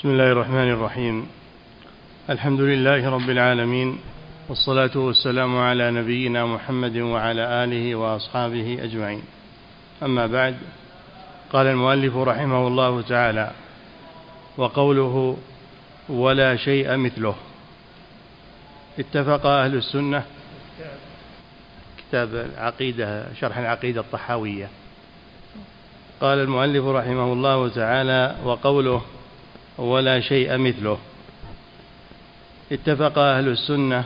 بسم الله الرحمن الرحيم. الحمد لله رب العالمين والصلاة والسلام على نبينا محمد وعلى آله وأصحابه أجمعين. أما بعد قال المؤلف رحمه الله تعالى وقوله ولا شيء مثله اتفق أهل السنة. كتاب العقيدة شرح العقيدة الطحاوية. قال المؤلف رحمه الله تعالى وقوله ولا شيء مثله. اتفق أهل السنة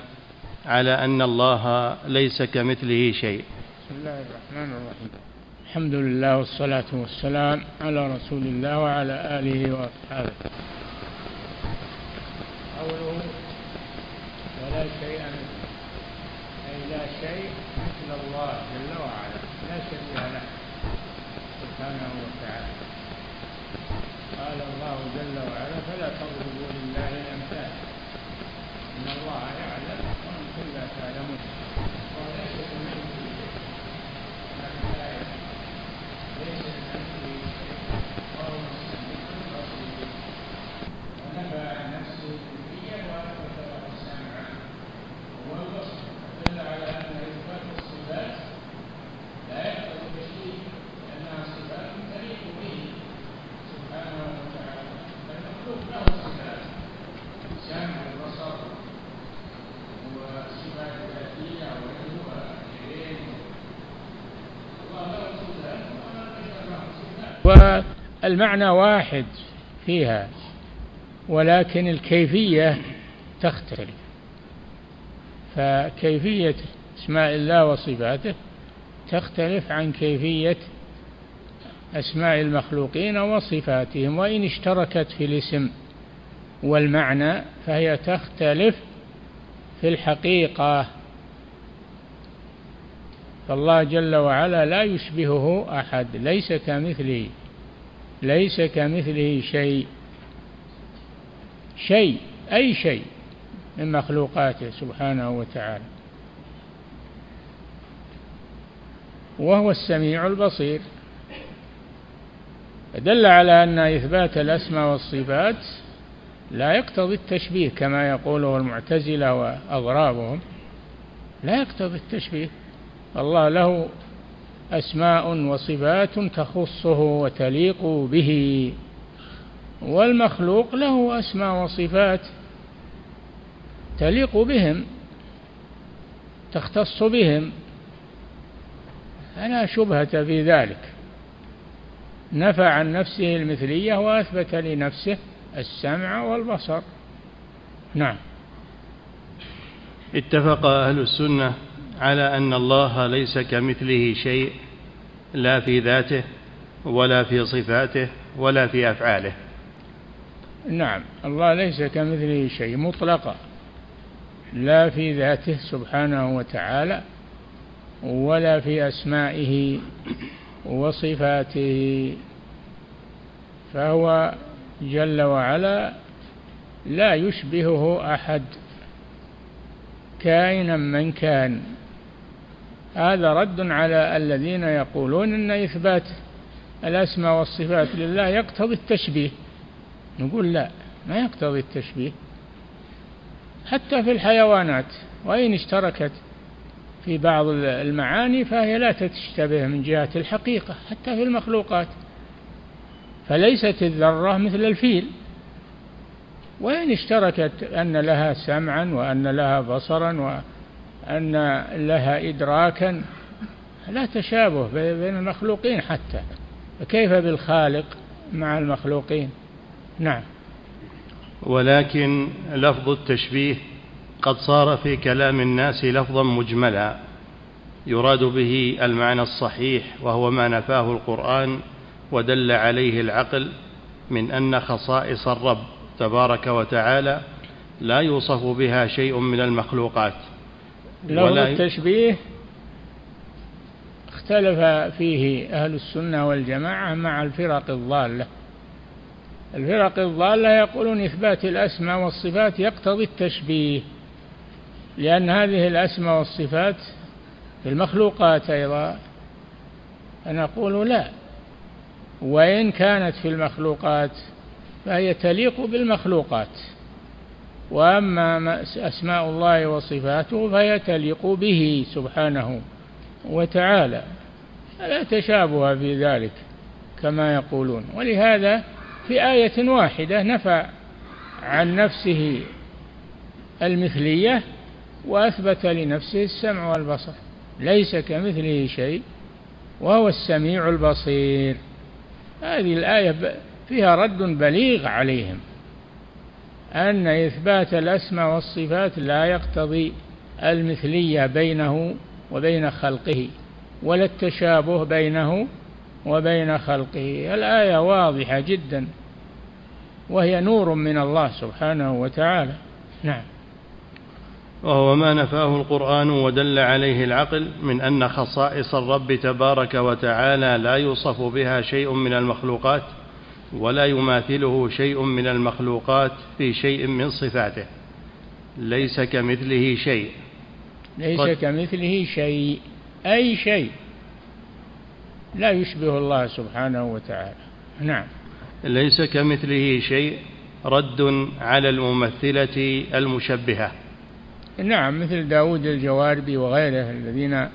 على أن الله ليس كمثله شيء. بسم الله الرحمن الرحيم. الحمد لله والصلاة والسلام على رسول الله وعلى آله وأصحابه قوله ولا شيء مثله أي لا شيء مثل الله جل وعلا لا شبيه له سبحانه وتعالى قال الله جل وعلا فلا تضربوا لله الأمثال إن الله يعلم وأنتم لا تعلمون وليس كمثله ليس كمثله وهو السميع البصير ونفى عن نفسه الكلية وأثبت له السمع والبصر دل على أن إثبات الصفات لا يقتضي التشريك لأنها صفات تليق به سبحانه وتعالى فالمخلوق له صفات السمع والبصر وصفات ذاتية وعلم وعلم الله له صفات وما ليس له صفات والمعنى واحد فيها ولكن الكيفية تختلف. فكيفية أسماء الله وصفاته تختلف عن كيفية أسماء المخلوقين وصفاتهم وإن اشتركت في الاسم والمعنى فهي تختلف في الحقيقة. فالله جل وعلا لا يشبهه أحد ليس كمثله. ليس كمثله شيء. شيء أي شيء من مخلوقاته سبحانه وتعالى. وهو السميع البصير. دل على أن إثبات الأسماء والصفات لا يقتضي التشبيه كما يقوله المعتزلة وأضرابهم لا يقتضي التشبيه. الله له أسماء وصفات تخصه وتليق به والمخلوق له أسماء وصفات تليق بهم تختص بهم. فلا شبهة في ذلك. نفى عن نفسه المثلية وأثبت لنفسه السمع والبصر. نعم. اتفق أهل السنة على أن الله ليس كمثله شيء لا في ذاته ولا في صفاته ولا في أفعاله. نعم الله ليس كمثله شيء مطلقا لا في ذاته سبحانه وتعالى ولا في أسمائه وصفاته فهو جل وعلا لا يشبهه أحد كائنا من كان. هذا رد على الذين يقولون إن إثبات الأسماء والصفات لله يقتضي التشبيه. نقول لا ما يقتضي التشبيه. حتى في الحيوانات وإن اشتركت في بعض المعاني فهي لا تشتبه من جهة الحقيقة حتى في المخلوقات. فليست الذرة مثل الفيل. وإن اشتركت أن لها سمعا وأن لها بصرا وأن لها إدراكا لا تشابه بين المخلوقين حتى. فكيف بالخالق مع المخلوقين؟ نعم. ولكن لفظ التشبيه قد صار في كلام الناس لفظا مجملا. يراد به المعنى الصحيح وهو ما نفاه القرآن ودل عليه العقل من أن خصائص الرب تبارك وتعالى لا يوصف بها شيء من المخلوقات. لفظ التشبيه اختلف فيه أهل السنة والجماعة مع الفرق الضالة. الفرق الضالة يقولون إثبات الأسماء والصفات يقتضي التشبيه لأن هذه الأسماء والصفات في المخلوقات أيضا فنقول لا. وإن كانت في المخلوقات فهي تليق بالمخلوقات. وأما أسماء الله وصفاته فهي تليق به سبحانه وتعالى. لا تشابه في ذلك كما يقولون. ولهذا في آية واحدة نفى عن نفسه المثلية وأثبت لنفسه السمع والبصر. ليس كمثله شيء وهو السميع البصير. هذه الآية فيها رد بليغ عليهم. أن إثبات الأسماء والصفات لا يقتضي المثلية بينه وبين خلقه ولا التشابه بينه وبين خلقه. الآية واضحة جدا وهي نور من الله سبحانه وتعالى. نعم. وهو ما نفاه القرآن ودل عليه العقل من أن خصائص الرب تبارك وتعالى لا يوصف بها شيء من المخلوقات ولا يماثله شيء من المخلوقات في شيء من صفاته. ليس كمثله شيء. ليس كمثله شيء. أي شيء. لا يشبه الله سبحانه وتعالى. نعم. ليس كمثله شيء. رد على الممثلة المشبهة. نعم مثل داود الجواربي وغيره الذين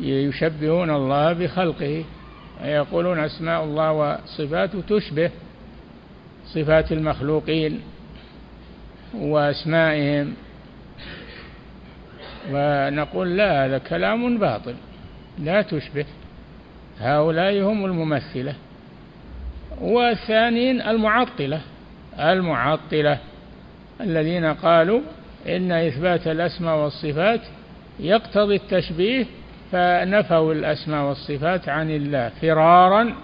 يشبهون الله بخلقه. يقولون أسماء الله وصفاته تشبه صفات المخلوقين وأسمائهم. ونقول لا هذا كلام باطل لا تشبه. هؤلاء هم الممثلة. والثانيين المعطلة. المعطلة الذين قالوا إن إثبات الأسماء والصفات يقتضي التشبيه فنفوا الأسماء والصفات عن الله فرارا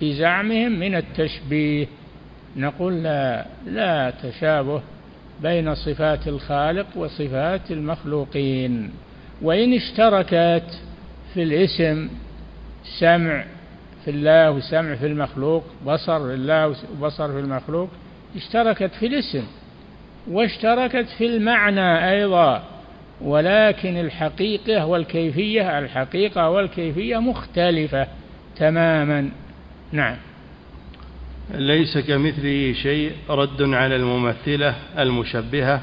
بزعمهم من التشبيه. نقول لا لا تشابه بين صفات الخالق وصفات المخلوقين. وإن اشتركت في الاسم سمع في الله وسمع في المخلوق بصر في الله وبصر في المخلوق اشتركت في الاسم واشتركت في المعنى أيضا. ولكن الحقيقة والكيفية الحقيقة والكيفية مختلفة تماما. نعم. ليس كمثله شيء رد على الممثلة المشبهة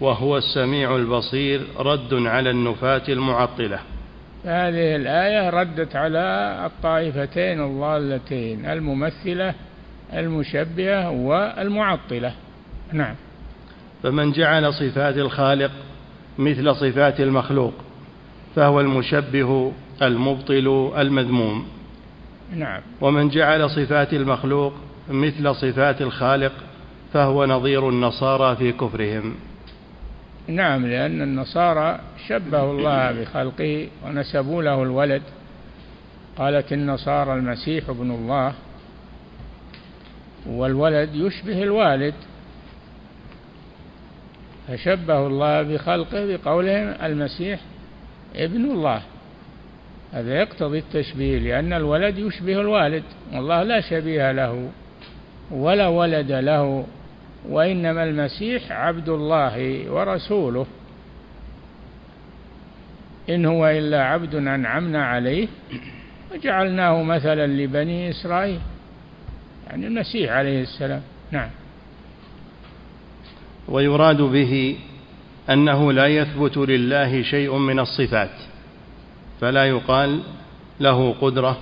وهو السميع البصير رد على النفاة المعطلة. هذه الآية ردت على الطائفتين الضالتين الممثلة المشبهة والمعطلة. نعم. فمن جعل صفات الخالق مثل صفات المخلوق فهو المشبه المبطل المذموم. نعم. ومن جعل صفات المخلوق مثل صفات الخالق فهو نظير النصارى في كفرهم. نعم لأن النصارى شبهوا الله بخلقه ونسبوا له الولد. قالت النصارى المسيح ابن الله والولد يشبه الوالد. فشبهوا الله بخلقه بقولهم المسيح ابن الله. هذا يقتضي التشبيه لأن الولد يشبه الوالد والله لا شبيه له ولا ولد له وإنما المسيح عبد الله ورسوله. إن هو إلا عبد أنعمنا عليه وجعلناه مثلا لبني إسرائيل. يعني المسيح عليه السلام. نعم. ويراد به أنه لا يثبت لله شيء من الصفات فلا يقال له قدرة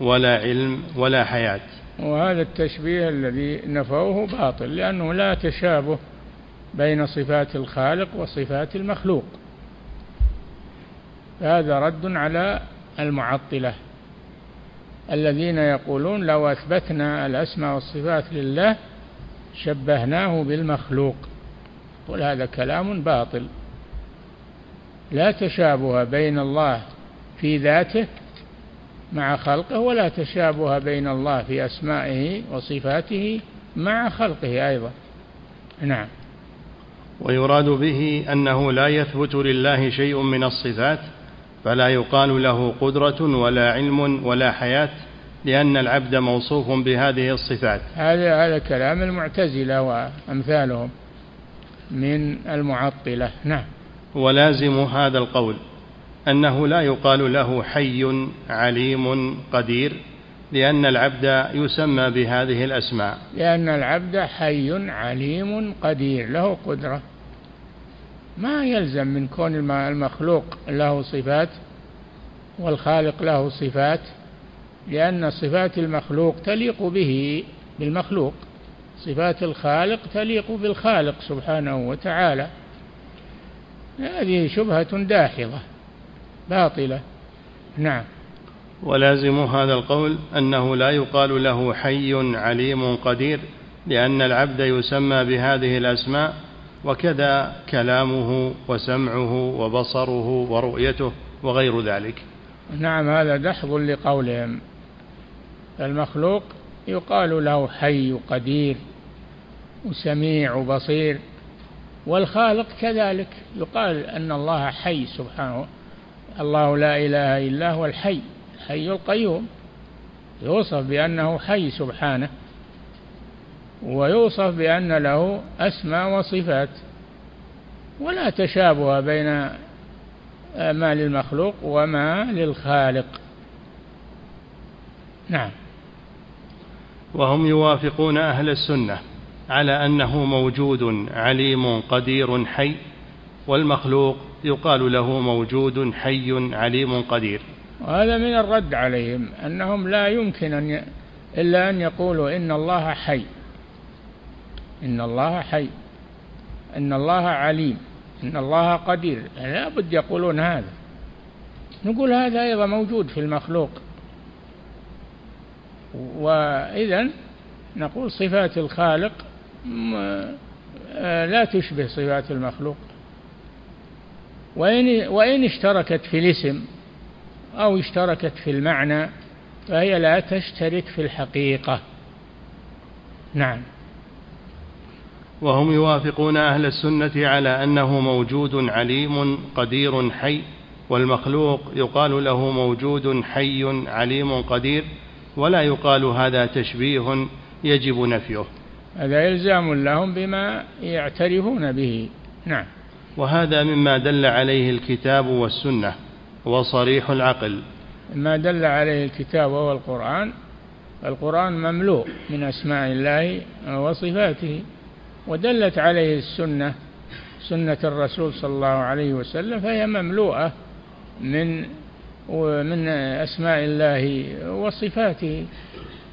ولا علم ولا حياة. وهذا التشبيه الذي نفوه باطل لأنه لا تشابه بين صفات الخالق وصفات المخلوق. هذا رد على المعطلة. الذين يقولون لو أثبتنا الأسماء والصفات لله شبهناه بالمخلوق. قل هذا كلام باطل. لا تشابه بين الله في ذاته مع خلقه ولا تشابه بين الله في أسمائه وصفاته مع خلقه أيضا. نعم. ويراد به أنه لا يثبت لله شيء من الصفات فلا يقال له قدرة ولا علم ولا حياة لأن العبد موصوف بهذه الصفات. هذا هذا كلام المعتزلة وأمثالهم. من المعطلة. نعم. ولازم هذا القول أنه لا يقال له حي عليم قدير لأن العبد يسمى بهذه الأسماء. لأن العبد حي عليم قدير له قدرة. ما يلزم من كون المخلوق له صفات والخالق له صفات لأن صفات المخلوق تليق به بالمخلوق. صفات الخالق تليق بالخالق سبحانه وتعالى. هذه شبهة داحضة باطلة. نعم. ولازم هذا القول أنه لا يقال له حي عليم قدير لأن العبد يسمى بهذه الأسماء وكذا كلامه وسمعه وبصره ورؤيته وغير ذلك. نعم هذا دحض لقولهم. المخلوق يقال له حي قدير وسميع وبصير والخالق كذلك. يقال أن الله حي سبحانه الله لا إله إلا هو الحي الحي القيوم. يوصف بأنه حي سبحانه ويوصف بأن له أسماء وصفات ولا تشابه بين ما للمخلوق وما للخالق. نعم. وهم يوافقون أهل السنة على أنه موجود عليم قدير حي والمخلوق يقال له موجود حي عليم قدير. وهذا من الرد عليهم أنهم لا يمكن أن ي... إلا أن يقولوا إن الله حي. إن الله حي. إن الله عليم. إن الله قدير. لا بد يقولون هذا. نقول هذا أيضا موجود في المخلوق. وإذا نقول صفات الخالق لا تشبه صفات المخلوق. وإن, وإن اشتركت في الاسم أو اشتركت في المعنى فهي لا تشترك في الحقيقة. نعم. وهم يوافقون أهل السنة على أنه موجود عليم قدير حي والمخلوق يقال له موجود حي عليم قدير ولا يقال هذا تشبيه يجب نفيه. هذا إلزام لهم بما يعترفون به. نعم. وهذا مما دل عليه الكتاب والسنة وصريح العقل. ما دل عليه الكتاب وهو القرآن القرآن مملوء من أسماء الله وصفاته ودلت عليه السنة سنة الرسول صلى الله عليه وسلم فهي مملوءة من ومن أسماء الله وصفاته.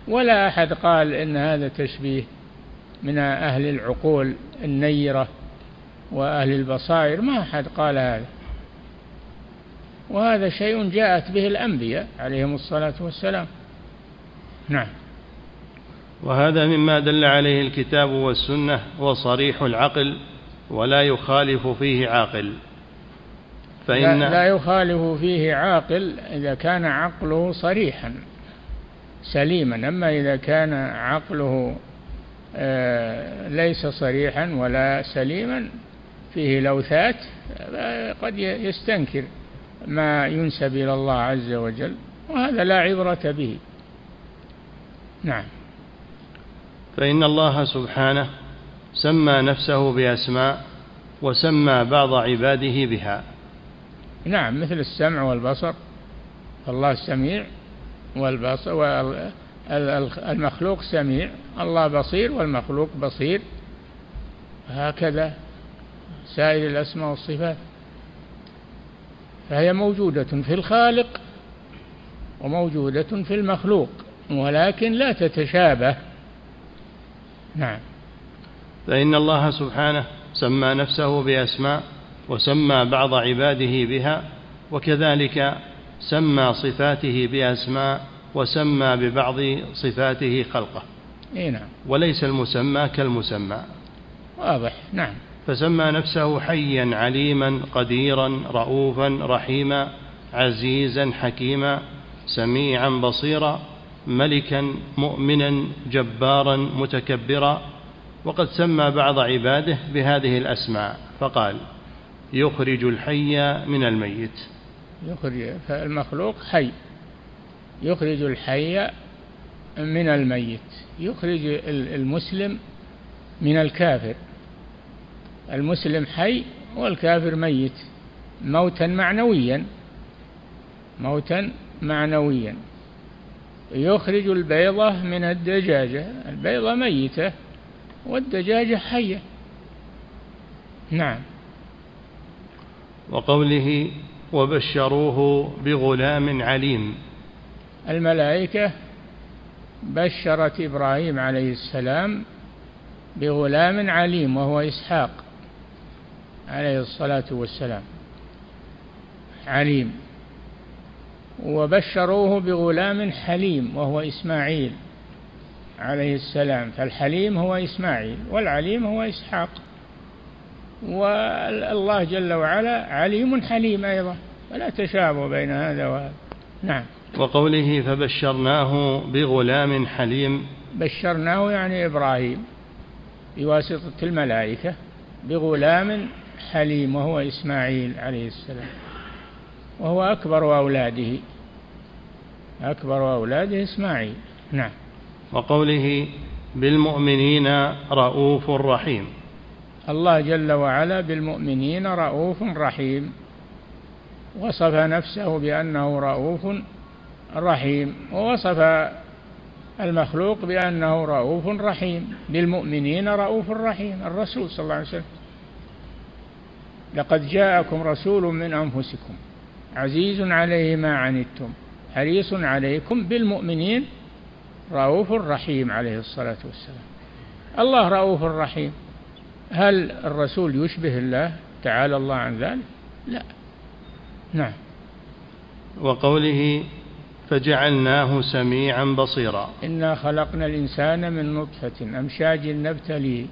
ولا أحد قال إن هذا تشبيه من أهل العقول النيرة وأهل البصائر. ما أحد قال هذا. وهذا شيء جاءت به الأنبياء عليهم الصلاة والسلام. نعم. وهذا مما دل عليه الكتاب والسنة وصريح العقل ولا يخالف فيه عاقل. فإن لا, لا يخالف فيه عاقل إذا كان عقله صريحا سليما. أما إذا كان عقله آه، ليس صريحا ولا سليما فيه لوثات قد يستنكر ما ينسب إلى الله عز وجل وهذا لا عبرة به. نعم. فإن الله سبحانه سمى نفسه بأسماء وسمى بعض عباده بها. نعم مثل السمع والبصر الله سميع والبصر والمخلوق سميع الله بصير والمخلوق بصير. هكذا سائر الأسماء والصفات. فهي موجودة في الخالق وموجودة في المخلوق ولكن لا تتشابه. نعم. فإن الله سبحانه سمى نفسه بأسماء وسمى بعض عباده بها وكذلك سمى صفاته بأسماء وسمى ببعض صفاته خلقه. إيه نعم. وليس المسمى كالمسمى. واضح. نعم. فسمى نفسه حيا عليما قديرا رؤوفا رحيما عزيزا حكيما سميعا بصيرا ملكا مؤمنا جبارا متكبرا. وقد سمى بعض عباده بهذه الأسماء. فقال يخرج الحي من الميت. يخرج فالمخلوق حي. يخرج الحي من الميت. يخرج المسلم من الكافر. المسلم حي والكافر ميت. موتا معنويا. موتا معنويا. يخرج البيضة من الدجاجة. البيضة ميتة والدجاجة حية. نعم. وقوله وبشروه بغلام عليم. الملائكة بشرت إبراهيم عليه السلام بغلام عليم وهو إسحاق عليه الصلاة والسلام عليم. وبشروه بغلام حليم وهو إسماعيل عليه السلام فالحليم هو إسماعيل والعليم هو إسحاق. والله جل وعلا عليم حليم أيضا. فلا تشابه بين هذا وهذا. نعم. وقوله فبشرناه بغلام حليم. بشرناه يعني إبراهيم. بواسطة الملائكة بغلام حليم وهو إسماعيل عليه السلام. وهو أكبر أولاده أكبر أولاده إسماعيل. نعم. وقوله بالمؤمنين رؤوف رحيم. الله جل وعلا بالمؤمنين رؤوف رحيم. وصف نفسه بأنه رؤوف رحيم. ووصف المخلوق بأنه رؤوف رحيم. بالمؤمنين رؤوف رحيم. الرسول صلى الله عليه وسلم. لقد جاءكم رسول من أنفسكم. عزيز عليه ما عنتم. حريص عليكم بالمؤمنين رؤوف رحيم عليه الصلاة والسلام. الله رؤوف رحيم. هل الرسول يشبه الله تعالى الله عن ذلك؟ لا. نعم. وقوله فجعلناه سميعا بصيرا. إنا خلقنا الإنسان من نطفة أمشاج نبتليه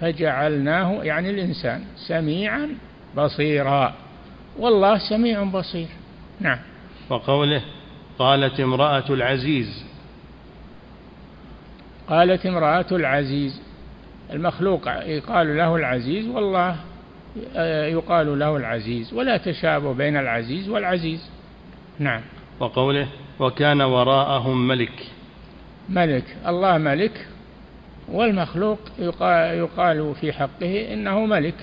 فجعلناه يعني الإنسان سميعا بصيرا. والله سميع بصير. نعم. وقوله قالت امرأة العزيز. قالت امرأة العزيز. المخلوق يقال له العزيز والله يقال له العزيز ولا تشابه بين العزيز والعزيز. نعم. وقوله وكان وراءهم ملك. ملك. الله ملك والمخلوق يقال في حقه إنه ملك.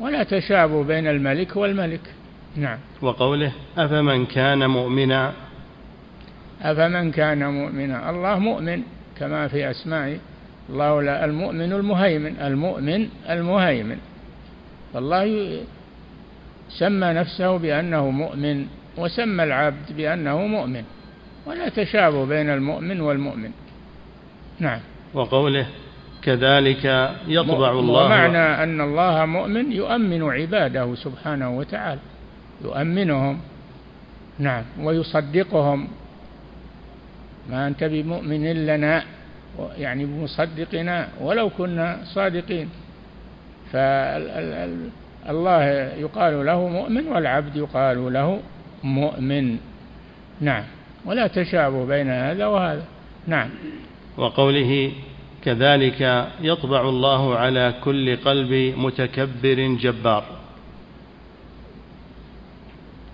ولا تشابه بين الملك والملك. نعم. وقوله أفمن كان مؤمنا؟ أفمن كان مؤمنا؟ الله مؤمن كما في اسمائه الله لا المؤمن المهيمن المؤمن المهيمن. فالله سمى نفسه بأنه مؤمن وسمى العبد بأنه مؤمن. ولا تشابه بين المؤمن والمؤمن. نعم. وقوله كذلك يطبع الله ومعنى أن الله مؤمن يؤمن عباده سبحانه وتعالى. يؤمنهم. نعم. ويصدقهم. ما أنت بمؤمن لنا يعني بمصدقنا ولو كنا صادقين. فالله يقال له مؤمن والعبد يقال له مؤمن. نعم. ولا تشابه بين هذا وهذا. نعم. وقوله كذلك يطبع الله على كل قلب متكبر جبار.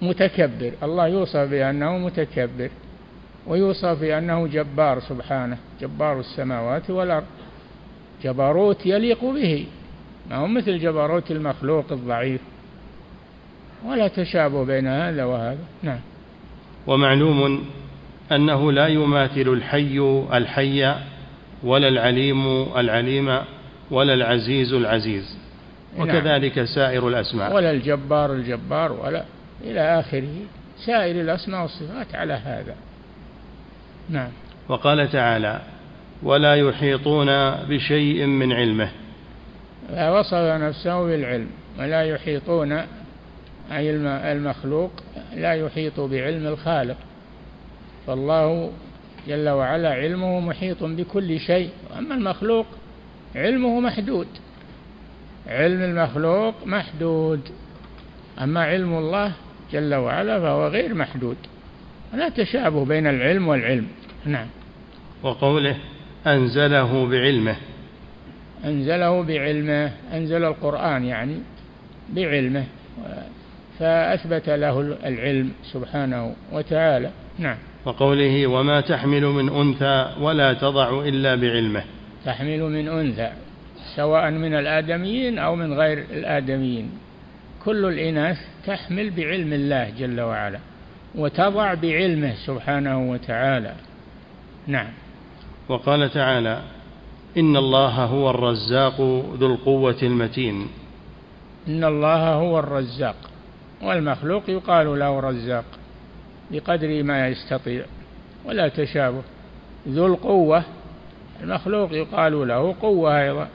متكبر. الله يوصف بأنه متكبر. ويوصف بأنه جبار سبحانه جبار السماوات والأرض. جبروت يليق به. ما هو مثل جبروت المخلوق الضعيف. ولا تشابه بين هذا وهذا. نعم. ومعلوم أنه لا يماثل الحي الحي ولا العليم العليم ولا العزيز العزيز. نعم. وكذلك نعم. سائر الأسماء. ولا الجبار الجبار ولا إلى آخره. سائر الأسماء والصفات على هذا. نعم. وقال تعالى ولا يحيطون بشيء من علمه. وصف نفسه بالعلم. ولا يحيطون أي المخلوق لا يحيط بعلم الخالق. فالله جل وعلا علمه محيط بكل شيء. أما المخلوق علمه محدود. علم المخلوق محدود. أما علم الله جل وعلا فهو غير محدود. لا تشابه بين العلم والعلم. نعم. وقوله أنزله بعلمه. أنزله بعلمه أنزل القرآن يعني بعلمه فأثبت له العلم سبحانه وتعالى. نعم. وقوله وما تحمل من أنثى ولا تضع إلا بعلمه. تحمل من أنثى سواء من الآدميين أو من غير الآدميين. كل الإناث تحمل بعلم الله جل وعلا وتضع بعلمه سبحانه وتعالى. نعم. وقال تعالى إن الله هو الرزاق ذو القوة المتين. إن الله هو الرزاق والمخلوق يقال له رزاق بقدر ما يستطيع ولا تشابه. ذو القوة المخلوق يقال له قوة أيضا.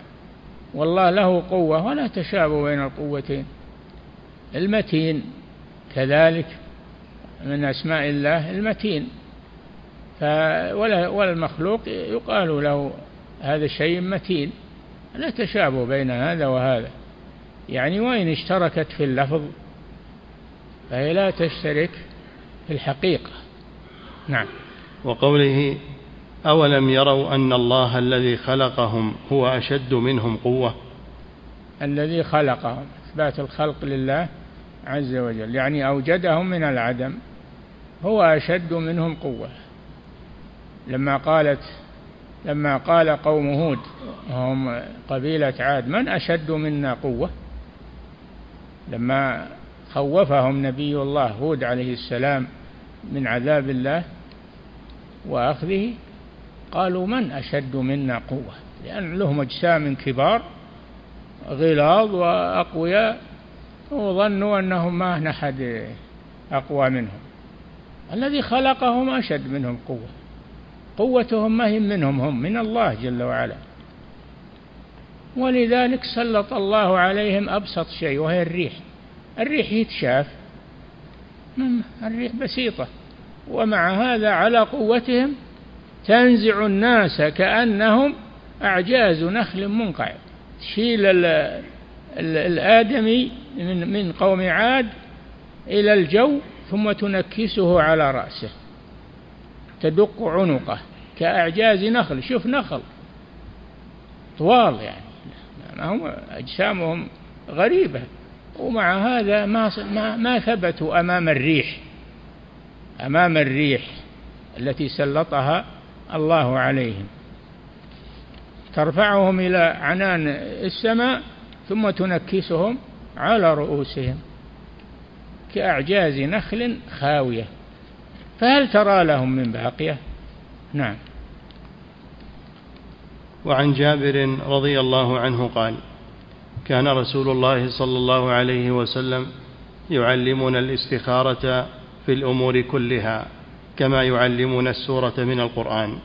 والله له قوة ولا تشابه بين القوتين. المتين كذلك من أسماء الله المتين. والمخلوق يقال له هذا شيء متين. لا تشابه بين هذا وهذا. يعني وإن اشتركت في اللفظ فهي لا تشترك في الحقيقة. نعم. وقوله أولم يروا أن الله الذي خلقهم هو أشد منهم قوة؟ الذي خلقهم إثبات الخلق لله عز وجل. يعني أوجدهم من العدم هو أشد منهم قوة. لما قالت لما قال قوم هود وهم قبيلة عاد من أشد منا قوة؟ لما خوفهم نبي الله هود عليه السلام من عذاب الله وأخذه قالوا من أشد منا قوة؟ لأن لهم أجسام كبار غلاظ وأقوياء وظنوا أنهم ما أحد أقوى منهم. الذي خلقهم أشد منهم قوة. قوتهم ما هي منهم هم من الله جل وعلا. ولذلك سلط الله عليهم أبسط شيء وهي الريح. الريح يتشاف. الريح بسيطة. ومع هذا على قوتهم تنزع الناس كأنهم أعجاز نخل منقع. تشيل الآدمي من من قوم عاد إلى الجو ثم تنكسه على رأسه. تدق عنقه كأعجاز نخل. شوف نخل. طوال يعني. ما هم أجسامهم غريبة. ومع هذا ما ما, ما ثبتوا أمام الريح. أمام الريح التي سلطها الله عليهم. ترفعهم إلى عنان السماء ثم تنكسهم على رؤوسهم. كأعجاز نخل خاوية. فهل ترى لهم من باقية؟ نعم. وعن جابر رضي الله عنه قال كان رسول الله صلى الله عليه وسلم يعلمنا الاستخارة في الأمور كلها كما يعلمنا السورة من القرآن.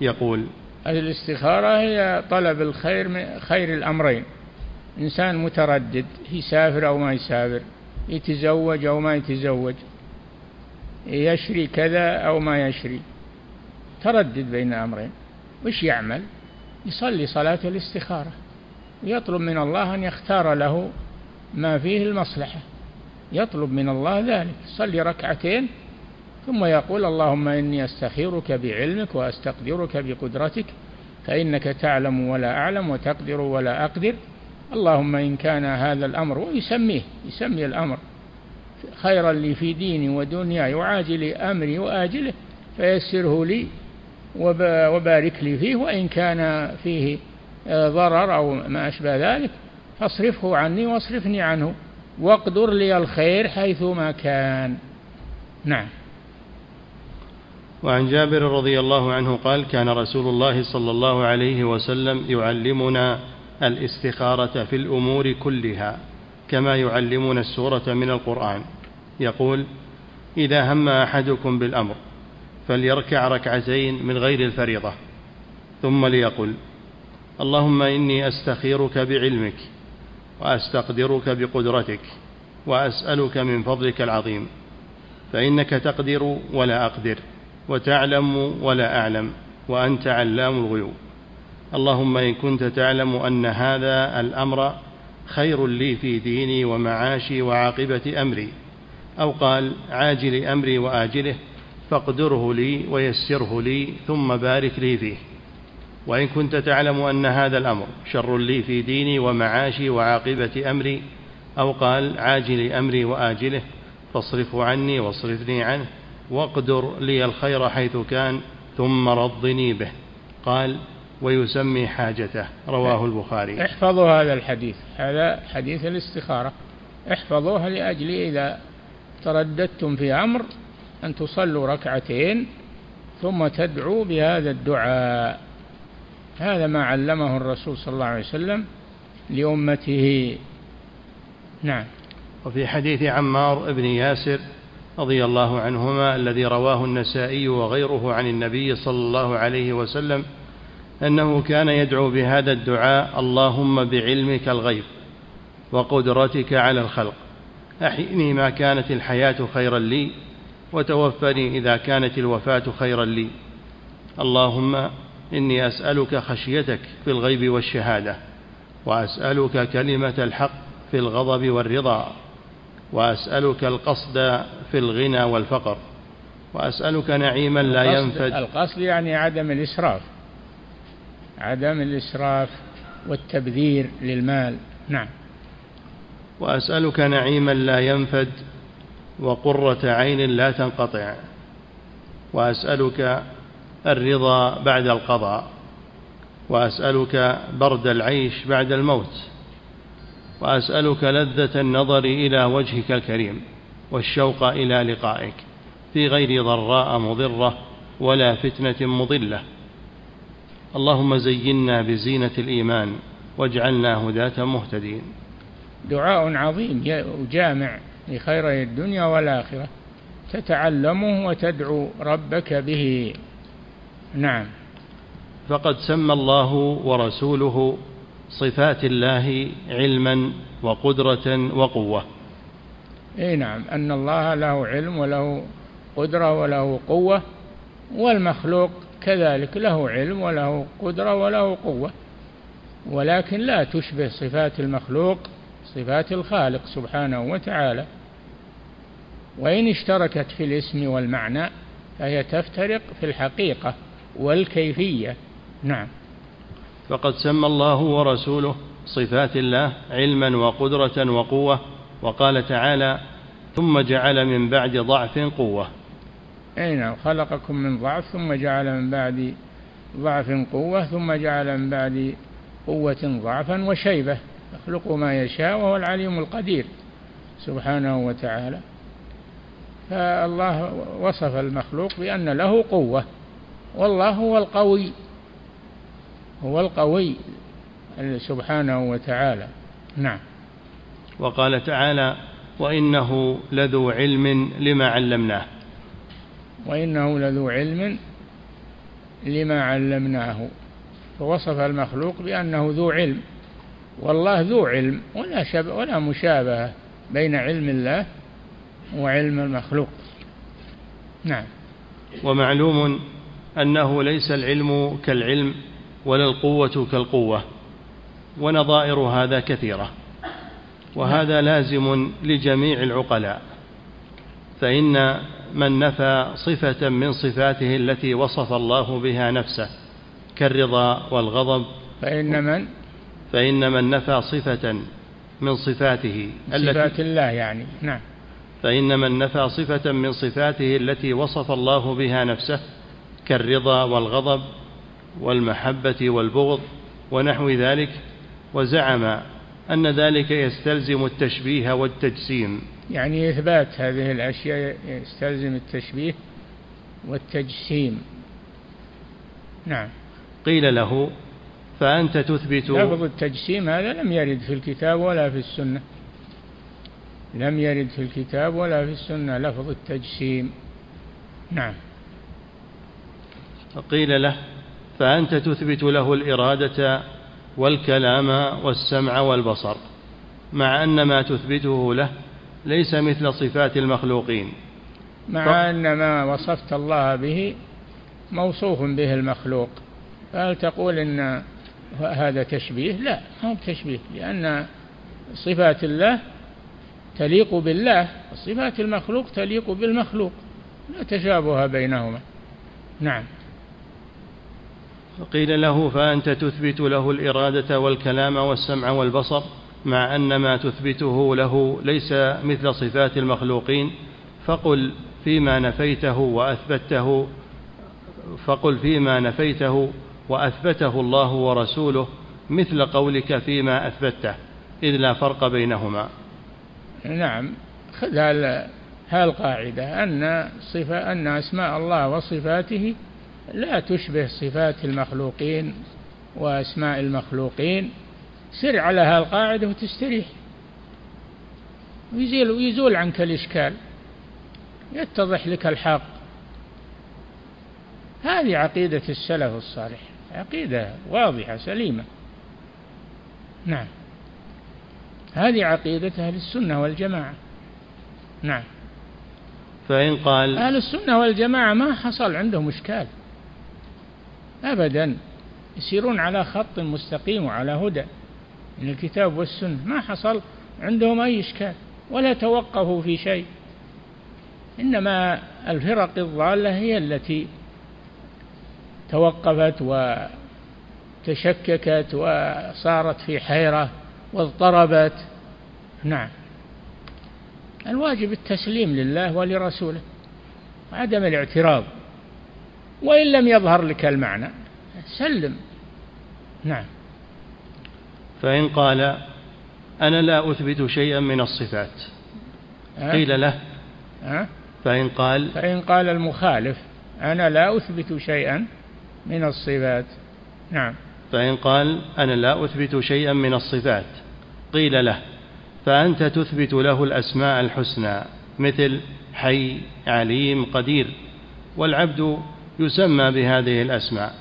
يقول الاستخارة هي طلب الخير من خير الأمرين. إنسان متردد يسافر أو ما يسافر يتزوج أو ما يتزوج يشري كذا أو ما يشري. تردد بين أمرين. وش يعمل؟ يصلي صلاة الاستخارة. ويطلب من الله أن يختار له ما فيه المصلحة. يطلب من الله ذلك. يصلي ركعتين ثم يقول اللهم إني أستخيرك بعلمك وأستقدرك بقدرتك فإنك تعلم ولا أعلم وتقدر ولا أقدر. اللهم إن كان هذا الأمر ويسميه يسمي الأمر. خيرا لي في ديني ودنياي وعاجل أمري وآجله فيسره لي وبارك لي فيه وإن كان فيه آه، ضرر أو ما أشبه ذلك فاصرفه عني واصرفني عنه واقدر لي الخير حيثما كان. نعم. وعن جابر رضي الله عنه قال كان رسول الله صلى الله عليه وسلم يعلمنا الاستخارة في الأمور كلها. كما يعلمنا السورة من القرآن. يقول إذا هم أحدكم بالأمر فليركع ركعتين من غير الفريضة. ثم ليقل اللهم إني أستخيرك بعلمك وأستقدرك بقدرتك وأسألك من فضلك العظيم فإنك تقدر ولا أقدر وتعلم ولا أعلم وأنت علام الغيوب. اللهم إن كنت تعلم أن هذا الأمر خير لي في ديني ومعاشي وعاقبة أمري. أو قال عاجل أمري وآجله فاقدره لي ويسره لي ثم بارك لي فيه. وإن كنت تعلم أن هذا الأمر شر لي في ديني ومعاشي وعاقبة أمري أو قال عاجل أمري وآجله فاصرفه عني واصرفني عنه واقدر لي الخير حيث كان ثم رضني به. قال ويسمي حاجته. رواه البخاري. احفظوا هذا الحديث. هذا حديث الاستخارة. احفظوها لأجل إذا ترددتم في أمر أن تصلوا ركعتين ثم تدعو بهذا الدعاء. هذا ما علمه الرسول صلى الله عليه وسلم لأمته. نعم. وفي حديث عمار بن ياسر رضي الله عنهما الذي رواه النسائي وغيره عن النبي صلى الله عليه وسلم أنه كان يدعو بهذا الدعاء اللهم بعلمك الغيب وقدرتك على الخلق. أحيني ما كانت الحياة خيرا لي وتوفني إذا كانت الوفاة خيرا لي. اللهم إني أسألك خشيتك في الغيب والشهادة وأسألك كلمة الحق في الغضب والرضا وأسألك القصد في الغنى والفقر وأسألك نعيما لا ينفد القصد يعني عدم الاسراف عدم الإسراف والتبذير للمال. نعم. وأسألك نعيما لا ينفد وقرة عين لا تنقطع. وأسألك الرضا بعد القضاء. وأسألك برد العيش بعد الموت. وأسألك لذة النظر إلى وجهك الكريم والشوق إلى لقائك. في غير ضراء مضرة ولا فتنة مضلة. اللهم زينا بزينة الإيمان واجعلنا هداه مهتدين. دعاء عظيم جامع لخيري الدنيا والآخرة. تتعلمه وتدعو ربك به. نعم. فقد سمى الله ورسوله صفات الله علما وقدرة وقوة. إي نعم أن الله له علم وله قدرة وله قوة والمخلوق كذلك له علم وله قدرة وله قوة ولكن لا تشبه صفات المخلوق صفات الخالق سبحانه وتعالى. وإن اشتركت في الاسم والمعنى فهي تفترق في الحقيقة والكيفية. نعم. فقد سمى الله ورسوله صفات الله علما وقدرة وقوة وقال تعالى ثم جعل من بعد ضعف قوة. أي نعم خلقكم من ضعف ثم جعل من بعد ضعف قوة ثم جعل من بعد قوة ضعفا وشيبة. يخلق ما يشاء وهو العليم القدير سبحانه وتعالى. فالله وصف المخلوق بأن له قوة والله هو القوي هو القوي سبحانه وتعالى. نعم. وقال تعالى وإنه لذو علم لما علمناه. وإنه لذو علم لما علمناه فوصف المخلوق بأنه ذو علم. والله ذو علم ولا شبه ولا مشابهة بين علم الله وعلم المخلوق. نعم. ومعلوم أنه ليس العلم كالعلم ولا القوة كالقوة ونظائر هذا كثيرة وهذا لازم لجميع العقلاء. فإن من نفى صفة من صفاته التي وصف الله بها نفسه كالرضا والغضب فإن من؟ فإن من نفى صفة من صفاته صفات الله يعني نعم. فإن من نفى صفة من صفاته التي وصف الله بها نفسه كالرضا والغضب والمحبة والبغض ونحو ذلك وزعم أن ذلك يستلزم التشبيه والتجسيم. يعني إثبات هذه الأشياء يستلزم التشبيه والتجسيم. نعم. قيل له فأنت تثبت لفظ التجسيم هذا لم يرد في الكتاب ولا في السنة. لم يرد في الكتاب ولا في السنة لفظ التجسيم. نعم. قيل له فأنت تثبت له الإرادة والكلام والسمع والبصر مع أن ما تثبته له ليس مثل صفات المخلوقين. مع ف... أن ما وصفت الله به موصوف به المخلوق. فهل تقول إن هذا تشبيه؟ لا ما هو تشبيه لأن صفات الله تليق بالله وصفات المخلوق تليق بالمخلوق لا تشابه بينهما. نعم. قيل له فأنت تثبت له الإرادة والكلام والسمع والبصر. مع أن ما تثبته له ليس مثل صفات المخلوقين فقل فيما نفيته وأثبته فقل فيما نفيته وأثبته الله ورسوله مثل قولك فيما أثبته إذ لا فرق بينهما. نعم خذ هالقاعدة أن صفة أن أسماء الله وصفاته لا تشبه صفات المخلوقين وأسماء المخلوقين. سر على هالقاعدة وتستريح. ويزيل ويزول عنك الإشكال. يتضح لك الحق. هذه عقيدة السلف الصالح. عقيدة واضحة سليمة. نعم. هذه عقيدة أهل السنة والجماعة. نعم. فإن قال أهل السنة والجماعة ما حصل عندهم إشكال. أبدا. يسيرون على خط مستقيم وعلى هدى. من الكتاب والسنة. ما حصل. عندهم أي إشكال. ولا توقفوا في شيء. إنما الفرق الضالة هي التي توقفت وتشككت وصارت في حيرة واضطربت. نعم. الواجب التسليم لله ولرسوله. وعدم الاعتراض. وإن لم يظهر لك المعنى سلم. نعم. فإن قال أنا لا أثبت شيئا من الصفات. أه؟ قيل له. أه؟ فإن قال فإن قال المخالف أنا لا أثبت شيئا من الصفات. نعم. فإن قال أنا لا أثبت شيئا من الصفات. قيل له. فأنت تثبت له الأسماء الحسنى مثل حي عليم قدير. والعبد يسمى بهذه الأسماء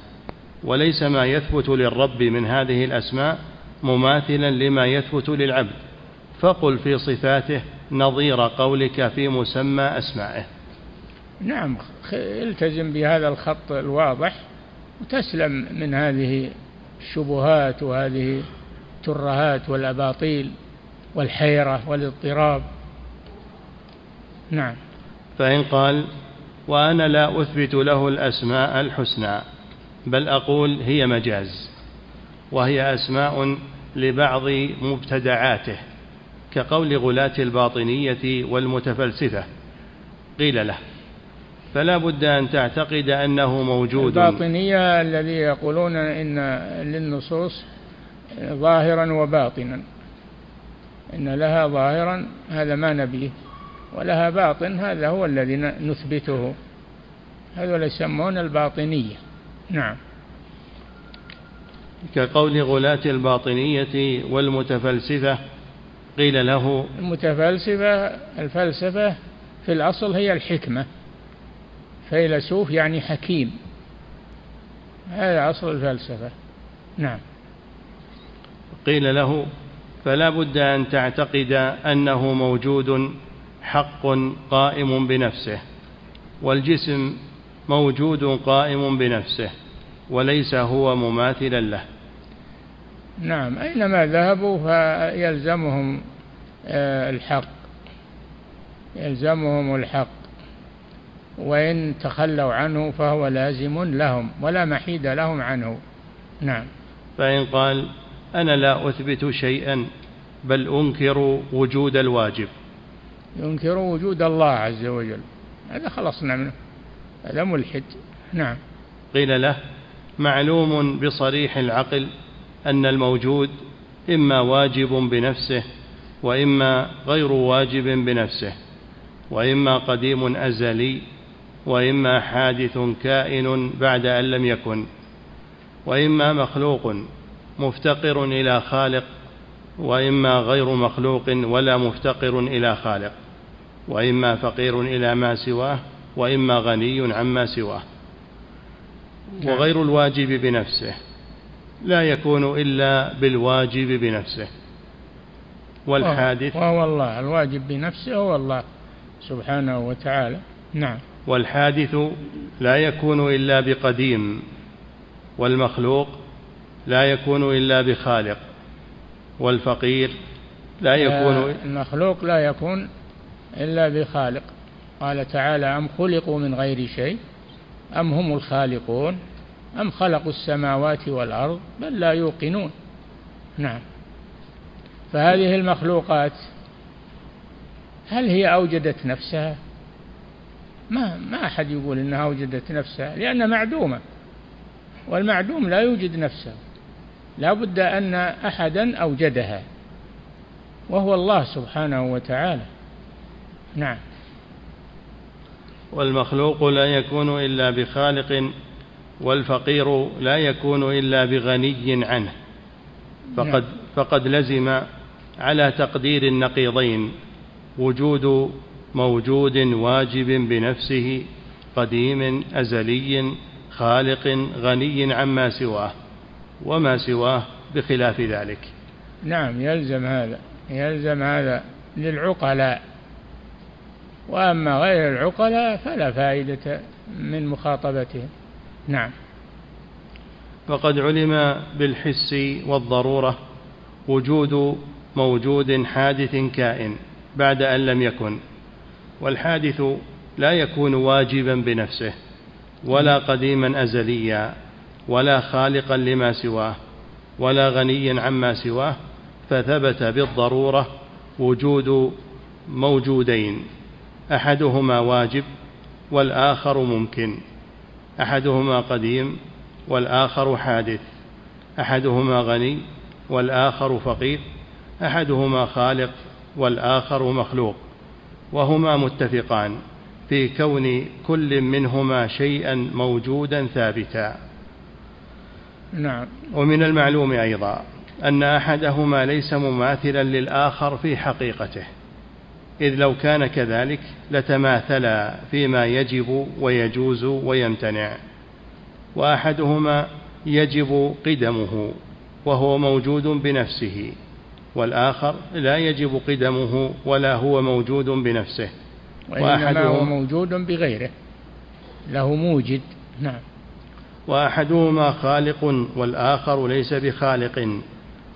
وليس ما يثبت للرب من هذه الأسماء مماثلا لما يثبت للعبد. فقل في صفاته نظير قولك في مسمى أسمائه. نعم التزم بهذا الخط الواضح وتسلم من هذه الشبهات وهذه الترهات والأباطيل والحيرة والاضطراب. نعم. فإن قال وأنا لا أثبت له الأسماء الحسنى بل أقول هي مجاز وهي أسماء لبعض مبتدعاته كقول غلاة الباطنية والمتفلسفة. قيل له فلا بد أن تعتقد أنه موجود. الباطنية الذي يقولون إن للنصوص ظاهرا وباطنا. إن لها ظاهرا هذا ما نبيه ولها باطن هذا هو الذي نثبته. هذول يسمون الباطنية. نعم. كقول غلاة الباطنية والمتفلسفة قيل له المتفلسفة الفلسفة في الأصل هي الحكمة. فيلسوف يعني حكيم. هذا أصل الفلسفة. نعم. قيل له فلا بد أن تعتقد أنه موجود حق قائم بنفسه والجسم موجود قائم بنفسه. وليس هو مماثلا له. نعم أينما ذهبوا فيلزمهم آه، الحق. يلزمهم الحق. وإن تخلوا عنه فهو لازم لهم ولا محيد لهم عنه. نعم. فإن قال أنا لا أثبت شيئا بل أنكر وجود الواجب. ينكر وجود الله عز وجل. هذا خلصنا منه. هذا ملحد. نعم. قيل له معلوم بصريح العقل أن الموجود إما واجب بنفسه وإما غير واجب بنفسه وإما قديم أزلي وإما حادث كائن بعد أن لم يكن وإما مخلوق مفتقر إلى خالق وإما غير مخلوق ولا مفتقر إلى خالق وإما فقير إلى ما سواه وإما غني عما سواه. وغير الواجب بنفسه لا يكون إلا بالواجب بنفسه. والحادث؟ وهو الله الواجب بنفسه هو الله سبحانه وتعالى. نعم. والحادث لا يكون إلا بقديم والمخلوق لا يكون إلا بخالق والفقير لا يكون آه، المخلوق لا يكون إلا بخالق. قال تعالى أم خلقوا من غير شيء أم هم الخالقون؟ أم خلقوا السماوات والأرض بل لا يوقنون؟ نعم. فهذه المخلوقات هل هي أوجدت نفسها؟ ما ما أحد يقول إنها أوجدت نفسها لأنها معدومة والمعدوم لا يوجد نفسه. لا بد أن أحدا أوجدها وهو الله سبحانه وتعالى. نعم. والمخلوق لا يكون إلا بخالق والفقير لا يكون إلا بغني عنه. فقد, فقد لزم على تقدير النقيضين. وجود موجود واجب بنفسه قديم أزلي خالق غني عما سواه وما سواه بخلاف ذلك. نعم يلزم هذا يلزم هذا للعقلاء. وأما غير العقلاء فلا فائدة من مخاطبتهم. نعم. وقد علم بالحس والضرورة وجود موجود حادث كائن بعد أن لم يكن والحادث لا يكون واجبا بنفسه ولا قديما أزليا ولا خالقا لما سواه ولا غنيا عما سواه فثبت بالضرورة وجود موجودين أحدهما واجب والآخر ممكن. أحدهما قديم والآخر حادث. أحدهما غني والآخر فقير. أحدهما خالق والآخر مخلوق. وهما متفقان في كون كل منهما شيئا موجودا ثابتا. نعم. ومن المعلوم أيضا أن أحدهما ليس مماثلا للآخر في حقيقته. إذ لو كان كذلك لتماثلا فيما يجب ويجوز ويمتنع. وأحدهما يجب قدمه وهو موجود بنفسه والآخر لا يجب قدمه ولا هو موجود بنفسه. وإنما هو موجود بغيره له موجد. نعم. وأحدهما خالق والآخر ليس بخالق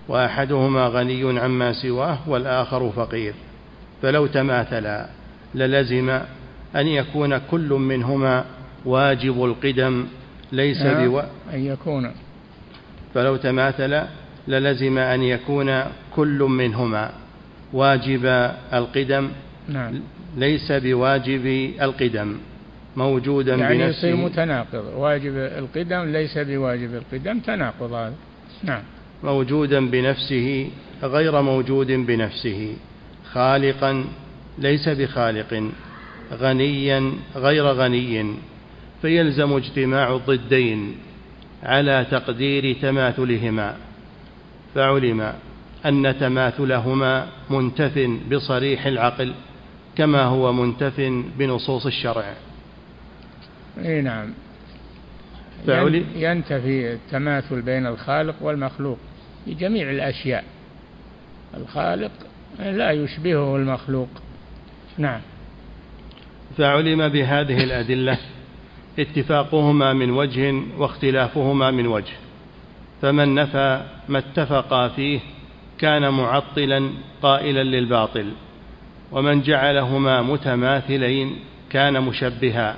وأحدهما غني عما سواه والآخر فقير. فلو تماثلا للزم أن يكون كل منهما واجب القدم ليس نعم، بو... أن يكون. فلو تماثلا للزم أن يكون كل منهما واجب القدم نعم. ليس بواجب القدم موجودا يعني بنفسه. يصير متناقض. واجب القدم ليس بواجب القدم تناقض هذا. نعم. موجودا بنفسه غير موجود بنفسه. خالقا ليس بخالق غنيا غير غني فيلزم اجتماع الضدين على تقدير تماثلهما. فعلم أن تماثلهما منتف بصريح العقل كما هو منتف بنصوص الشرع. إي نعم. فعلي؟ ينتفي التماثل بين الخالق والمخلوق في جميع الأشياء. الخالق لا يشبهه المخلوق. نعم. فعلم بهذه الأدلة اتفاقهما من وجه واختلافهما من وجه. فمن نفى ما اتفقا فيه كان معطلا قائلا للباطل ومن جعلهما متماثلين كان مشبها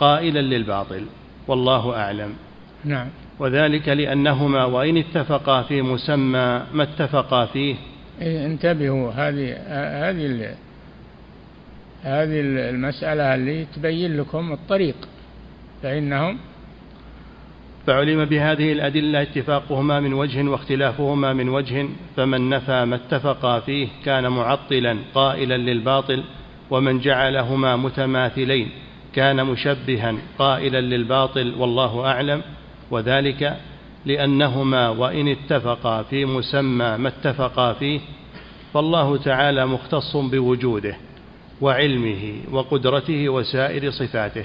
قائلا للباطل والله أعلم. نعم. وذلك لأنهما وإن اتفقا في مسمى ما اتفقا فيه انتبهوا هذه هذه هذه المسألة اللي تبين لكم الطريق فإنهم فعلم بهذه الأدلة اتفاقهما من وجه واختلافهما من وجه فمن نفى ما اتفقا فيه كان معطلا قائلا للباطل ومن جعلهما متماثلين كان مشبها قائلا للباطل والله أعلم وذلك لأنهما وإن اتفقا في مسمى ما اتفقا فيه فالله تعالى مختص بوجوده وعلمه وقدرته وسائر صفاته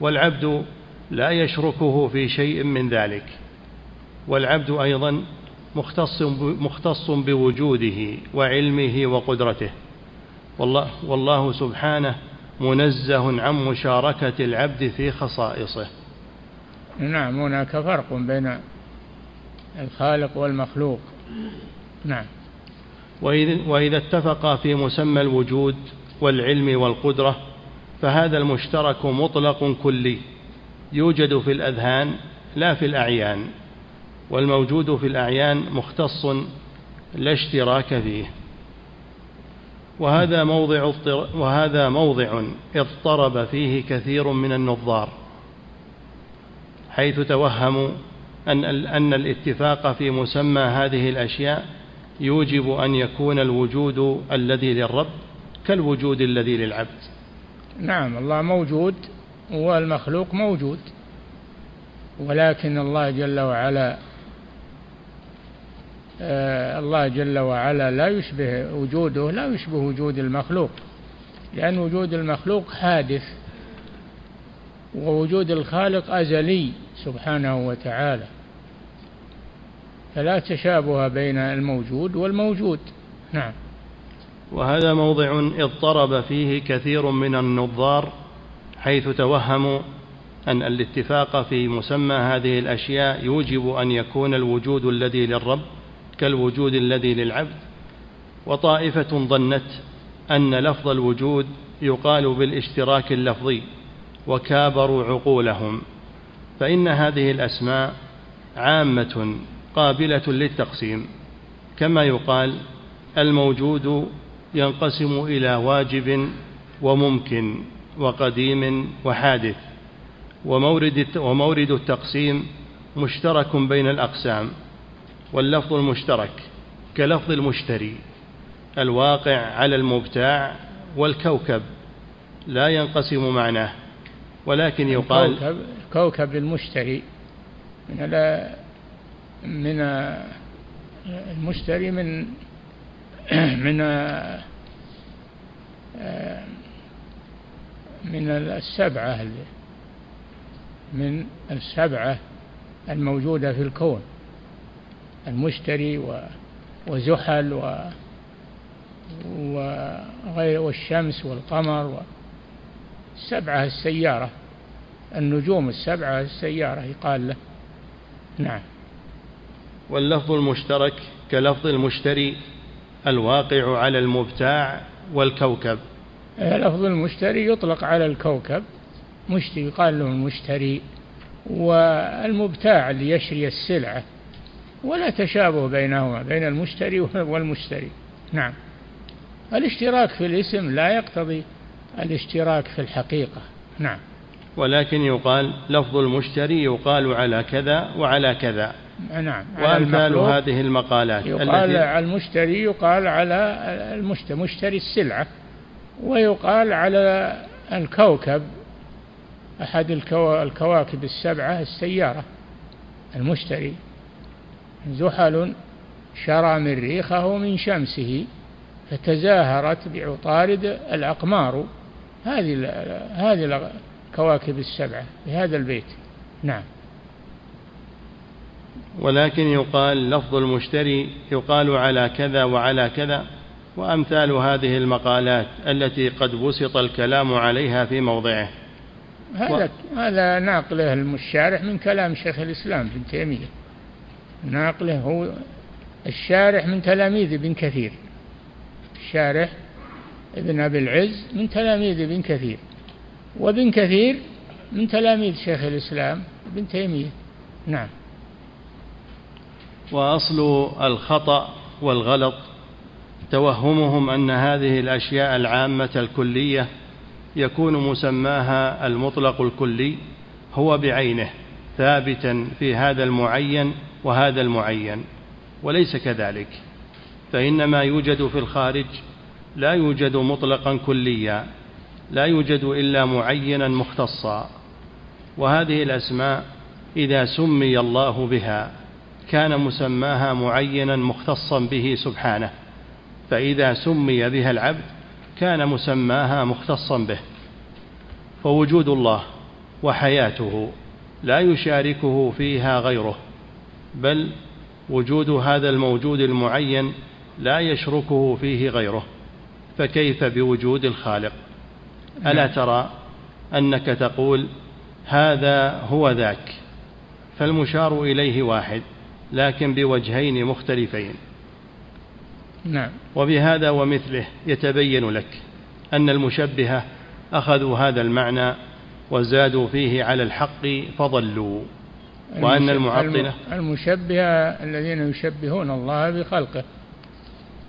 والعبد لا يشركه في شيء من ذلك والعبد أيضا مختص مختص بوجوده وعلمه وقدرته والله, والله سبحانه منزه عن مشاركة العبد في خصائصه. نعم هناك فرق بين الخالق والمخلوق. نعم. وإذا اتفقا في مسمى الوجود والعلم والقدرة فهذا المشترك مطلق كلي. يوجد في الأذهان لا في الأعيان. والموجود في الأعيان مختص لا اشتراك فيه. وهذا موضع وهذا موضع اضطرب فيه كثير من النظار. حيث توهموا أن أن الاتفاق في مسمى هذه الأشياء يوجب أن يكون الوجود الذي للرب كالوجود الذي للعبد. نعم الله موجود والمخلوق موجود ولكن الله جل وعلا آه الله جل وعلا لا يشبه وجوده لا يشبه وجود المخلوق لأن وجود المخلوق حادث ووجود الخالق أزلي. سبحانه وتعالى. فلا تشابه بين الموجود والموجود. نعم. وهذا موضع اضطرب فيه كثير من النظار حيث توهموا أن الاتفاق في مسمى هذه الأشياء يوجب أن يكون الوجود الذي للرب كالوجود الذي للعبد. وطائفة ظنت أن لفظ الوجود يقال بالاشتراك اللفظي وكابروا عقولهم. فإن هذه الأسماء عامة قابلة للتقسيم كما يقال الموجود ينقسم إلى واجب وممكن وقديم وحادث ومورد ومورد التقسيم مشترك بين الأقسام واللفظ المشترك كلفظ المشتري الواقع على المبتاع والكوكب لا ينقسم معناه ولكن يقال كوكب المشتري من من المشتري من من من السبعة من السبعة الموجودة في الكون. المشتري وزحل و وغير والشمس والقمر السبعة السيارة. النجوم السبعة السيارة يقال له. نعم. واللفظ المشترك كلفظ المشتري الواقع على المبتاع والكوكب. لفظ المشتري يطلق على الكوكب. مشتري يقال له المشتري. والمبتاع اللي يشري السلعة ولا تشابه بينهما بين المشتري والمشتري. نعم. الاشتراك في الاسم لا يقتضي الاشتراك في الحقيقة. نعم. ولكن يقال لفظ المشتري يقال على كذا وعلى كذا. نعم وأمثال هذه المقالات يقال على المشتري يقال على المشتري مشتري السلعة ويقال على الكوكب أحد الكواكب السبعة السيارة المشتري. زحل شرى مريخه من شمسه فتزاهرت بعطارد الأقمار. هذه هذه الكواكب السبعة في هذا البيت. نعم. ولكن يقال لفظ المشتري يقال على كذا وعلى كذا وأمثال هذه المقالات التي قد بسط الكلام عليها في موضعه. هذا و... هذا ناقله الشارح من كلام شيخ الإسلام ابن تيمية. ناقله هو الشارح من تلاميذ ابن كثير. الشارح ابن أبي العز من تلاميذ ابن كثير. وابن كثير من تلاميذ شيخ الإسلام ابن تيمية. نعم. وأصل الخطأ والغلط توهمهم أن هذه الأشياء العامة الكلية يكون مسماها المطلق الكلي هو بعينه ثابتا في هذا المعين وهذا المعين وليس كذلك. فإن ما يوجد في الخارج لا يوجد مطلقا كليا. لا يوجد إلا معينا مختصا وهذه الأسماء إذا سمي الله بها كان مسماها معينا مختصا به سبحانه فإذا سمي بها العبد كان مسماها مختصا به. فوجود الله وحياته لا يشاركه فيها غيره بل وجود هذا الموجود المعين لا يشركه فيه غيره فكيف بوجود الخالق؟ نعم. ترى أنك تقول هذا هو ذاك فالمشار إليه واحد لكن بوجهين مختلفين نعم وبهذا ومثله يتبين لك أن المشبهة أخذوا هذا المعنى وزادوا فيه على الحق فضلوا وأن المعطلة المشبهة الذين يشبهون الله بخلقه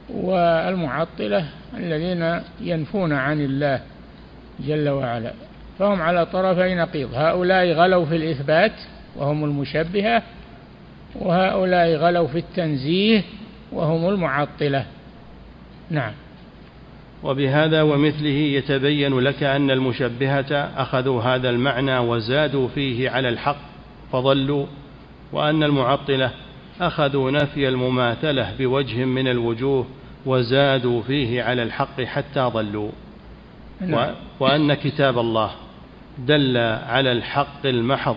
والمعطلة الذين ينفون عن الله جل وعلا. فهم على طرفي نقيض. هؤلاء غلوا في الإثبات وهم المشبهة وهؤلاء غلوا في التنزيه وهم المعطلة. نعم. وبهذا ومثله يتبين لك أن المشبهة أخذوا هذا المعنى وزادوا فيه على الحق فضلوا وأن المعطلة أخذوا نفي المماثلة بوجه من الوجوه وزادوا فيه على الحق حتى ضلوا. نعم. وأن كتاب الله دل على الحق المحض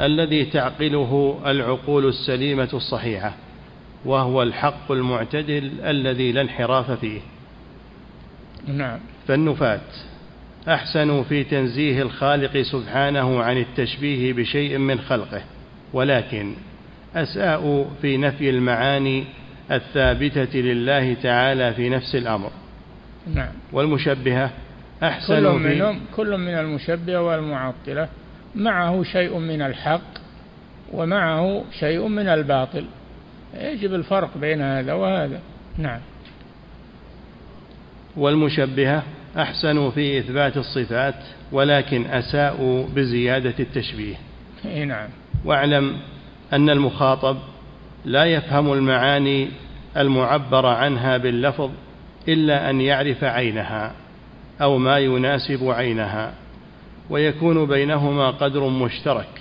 الذي تعقله العقول السليمة الصحيحة وهو الحق المعتدل الذي لا انحراف فيه. نعم. فالنفاة أحسنوا في تنزيه الخالق سبحانه عن التشبيه بشيء من خلقه ولكن أساءوا في نفي المعاني الثابتة لله تعالى في نفس الأمر. نعم. والمشبهة أحسن كل منهم كل من المشبهة والمعطلة. معه شيء من الحق ومعه شيء من الباطل. يجب الفرق بين هذا وهذا. نعم. والمشبهة أحسنوا في إثبات الصفات ولكن أساءوا بزيادة التشبيه. نعم. واعلم أن المخاطب لا يفهم المعاني المعبر عنها باللفظ إلا أن يعرف عينها. أو ما يناسب عينها ويكون بينهما قدر مشترك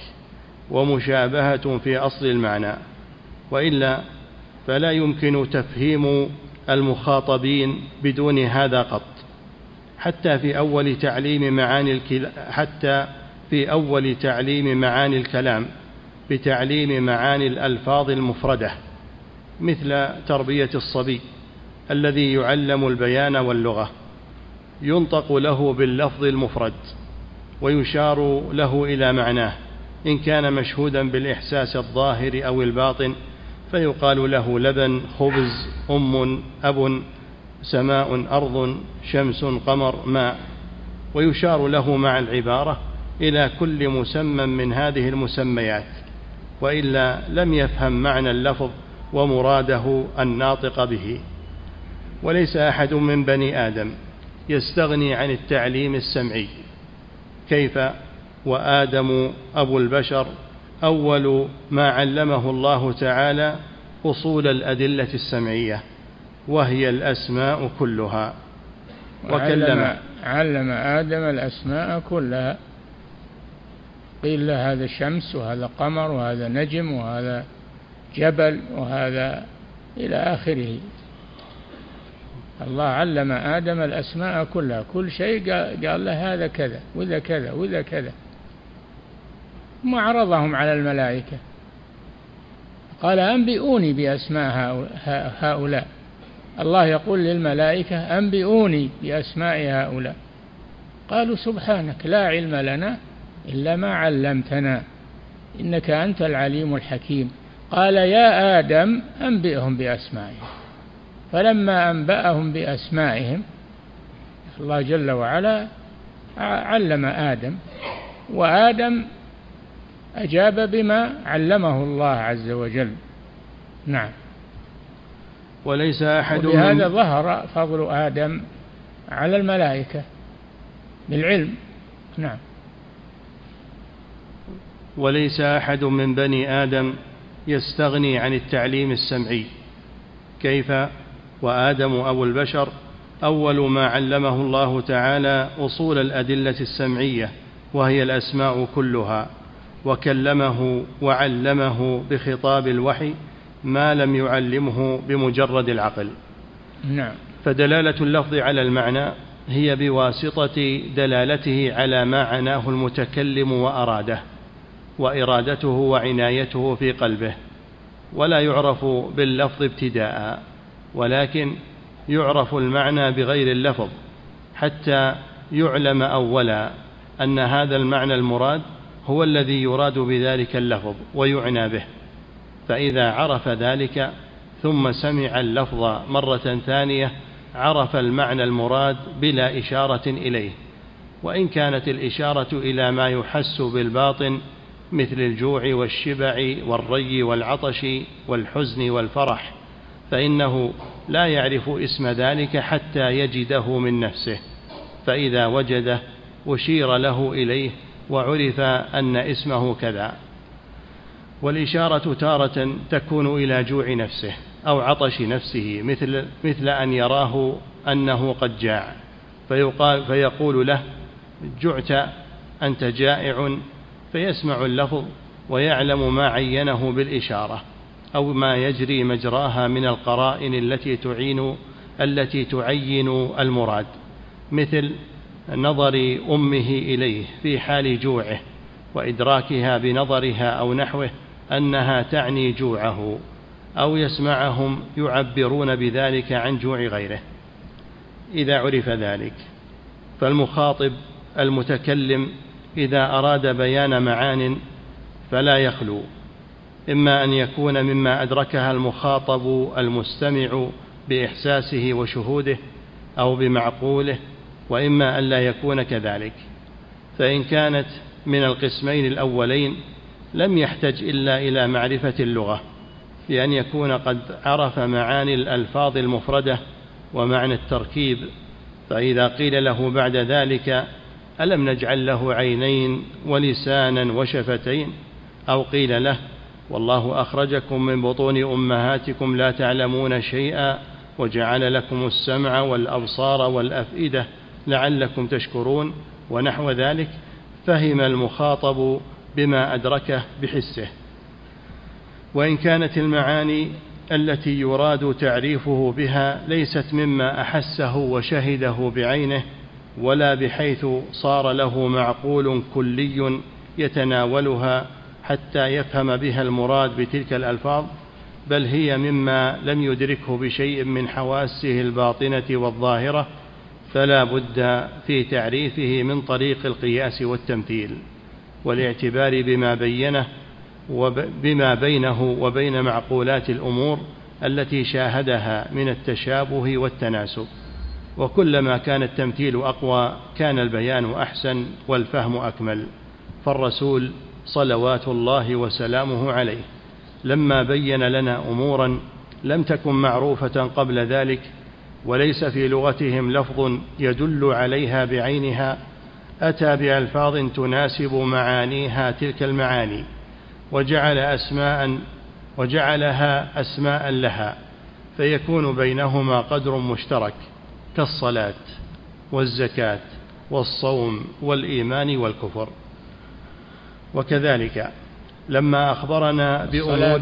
ومشابهة في أصل المعنى وإلا فلا يمكن تفهيم المخاطبين بدون هذا قط حتى في أول تعليم معاني. حتى في أول تعليم معاني الكلام بتعليم معاني الألفاظ المفردة مثل تربية الصبي الذي يعلم البيان واللغة ينطق له باللفظ المفرد ويشار له إلى معناه إن كان مشهودا بالإحساس الظاهر أو الباطن فيقال له لبن خبز أم أب سماء أرض شمس قمر ماء ويشار له مع العبارة إلى كل مسمى من هذه المسميات وإلا لم يفهم معنى اللفظ ومراده الناطق به. وليس أحد من بني آدم. يستغني عن التعليم السمعي. كيف؟ وآدم أبو البشر أول ما علمه الله تعالى أصول الأدلة السمعية وهي الأسماء كلها. وكلم. علم آدم الأسماء كلها. قيل له هذا شمس وهذا قمر وهذا نجم وهذا جبل وهذا إلى آخره. الله علم آدم الأسماء كلها. كل شيء قال له هذا كذا وذا كذا وذا كذا. ثم عرضهم على الملائكة. قال أنبئوني بأسماء هؤلاء. الله يقول للملائكة أنبئوني بأسماء هؤلاء. قالوا سبحانك لا علم لنا إلا ما علمتنا. إنك أنت العليم الحكيم. قال يا آدم أنبئهم بأسمائهم. فلما أنبأهم بأسمائهم الله جل وعلا علم آدم وآدم أجاب بما علمه الله عز وجل. نعم. وليس أحد وبهذا ظهر فضل آدم على الملائكة بالعلم. نعم. وليس أحد من بني آدم يستغني عن التعليم السمعي. كيف؟ وآدم أبو البشر أول ما علمه الله تعالى أصول الأدلة السمعية وهي الأسماء كلها وكلمه وعلمه بخطاب الوحي ما لم يعلمه بمجرد العقل. نعم. فدلالة اللفظ على المعنى هي بواسطة دلالته على ما عناه المتكلم وأراده وإرادته وعنايته في قلبه ولا يعرف باللفظ ابتداء. ولكن يعرف المعنى بغير اللفظ حتى يعلم أولا أن هذا المعنى المراد هو الذي يراد بذلك اللفظ ويعنى به. فإذا عرف ذلك ثم سمع اللفظ مرة ثانية عرف المعنى المراد بلا إشارة إليه. وإن كانت الإشارة إلى ما يحس بالباطن مثل الجوع والشبع والري والعطش والحزن والفرح فإنه لا يعرف اسم ذلك حتى يجده من نفسه فإذا وجده أشير له إليه وعرف أن اسمه كذا. والإشارة تارة تكون إلى جوع نفسه أو عطش نفسه مثل, مثل أن يراه أنه قد جاع فيقال فيقول له جعت أنت جائع فيسمع اللفظ ويعلم ما عينه بالإشارة. أو ما يجري مجراها من القرائن التي تعين التي تعين المراد. مثل نظر أمه إليه في حال جوعه وإدراكها بنظرها أو نحوه أنها تعني جوعه أو يسمعهم يعبرون بذلك عن جوع غيره. إذا عرف ذلك فالمخاطب المتكلم إذا أراد بيان معان فلا يخلو. إما أن يكون مما أدركها المخاطب المستمع بإحساسه وشهوده أو بمعقوله وإما أن لا يكون كذلك. فإن كانت من القسمين الأولين لم يحتج إلا إلى معرفة اللغة بأن يكون قد عرف معاني الألفاظ المفردة ومعنى التركيب. فإذا قيل له بعد ذلك ألم نجعل له عينين ولسانا وشفتين؟ أو قيل له والله أخرجكم من بطون أمهاتكم لا تعلمون شيئا وجعل لكم السمع والأبصار والأفئدة لعلكم تشكرون ونحو ذلك فهم المخاطب بما أدركه بحسه. وإن كانت المعاني التي يراد تعريفه بها ليست مما أحسه وشهده بعينه ولا بحيث صار له معقول كلي يتناولها حتى يفهم بها المراد بتلك الألفاظ بل هي مما لم يدركه بشيء من حواسه الباطنة والظاهرة فلا بد في تعريفه من طريق القياس والتمثيل والاعتبار بما بينه وبما بينه وبين معقولات الأمور التي شاهدها من التشابه والتناسب. وكلما كان التمثيل أقوى كان البيان أحسن والفهم أكمل. فالرسول صلوات الله وسلامه عليه. لما بين لنا أمورا لم تكن معروفة قبل ذلك وليس في لغتهم لفظ يدل عليها بعينها أتى بألفاظ تناسب معانيها تلك المعاني وجعل أسماء وجعلها أسماء لها فيكون بينهما قدر مشترك كالصلاة والزكاة والصوم والإيمان والكفر. وكذلك لما أخبرنا بأمور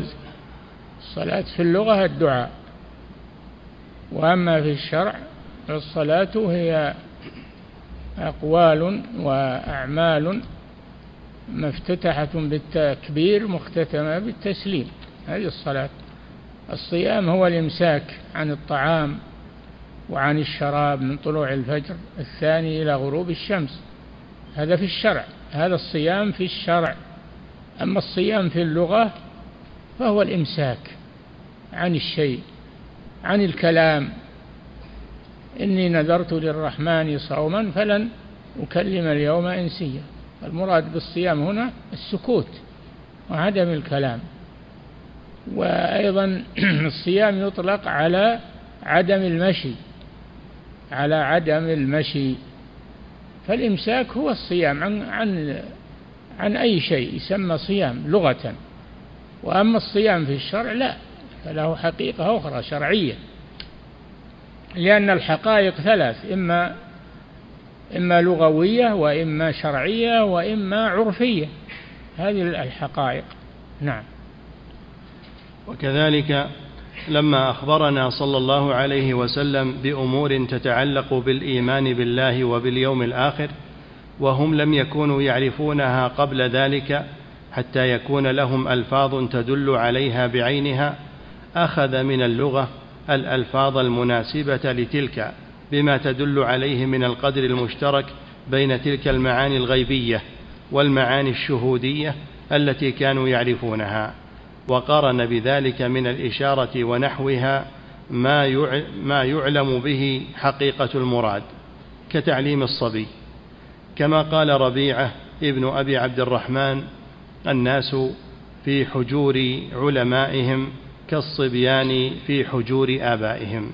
الصلاة في اللغة الدعاء. وأما في الشرع فالصلاة هي أقوال وأعمال مفتتحة بالتكبير مختتمة بالتسليم. هذه الصلاة. الصيام هو الإمساك عن الطعام وعن الشراب من طلوع الفجر الثاني إلى غروب الشمس. هذا في الشرع. هذا الصيام في الشرع. أما الصيام في اللغة فهو الإمساك عن الشيء عن الكلام. إني نذرت للرحمن صوما فلن أكلم اليوم إنسيا. المراد بالصيام هنا السكوت وعدم الكلام. وأيضا الصيام يطلق على عدم المشي على عدم المشي. فالإمساك هو الصيام عن عن عن أي شيء يسمى صيام لغة. وأما الصيام في الشرع لا فله حقيقة أخرى شرعية. لأن الحقائق ثلاث إما إما لغوية وإما شرعية وإما عرفية. هذه الحقائق. نعم. وكذلك لما أخبرنا صلى الله عليه وسلم بأمور تتعلق بالإيمان بالله وباليوم الآخر وهم لم يكونوا يعرفونها قبل ذلك حتى يكون لهم ألفاظ تدل عليها بعينها أخذ من اللغة الألفاظ المناسبة لتلك بما تدل عليه من القدر المشترك بين تلك المعاني الغيبية والمعاني الشهودية التي كانوا يعرفونها. وقارن بذلك من الإشارة ونحوها ما ما يعلم به حقيقة المراد كتعليم الصبي. كما قال ربيعة ابن أبي عبد الرحمن الناس في حجور علمائهم كالصبيان في حجور آبائهم.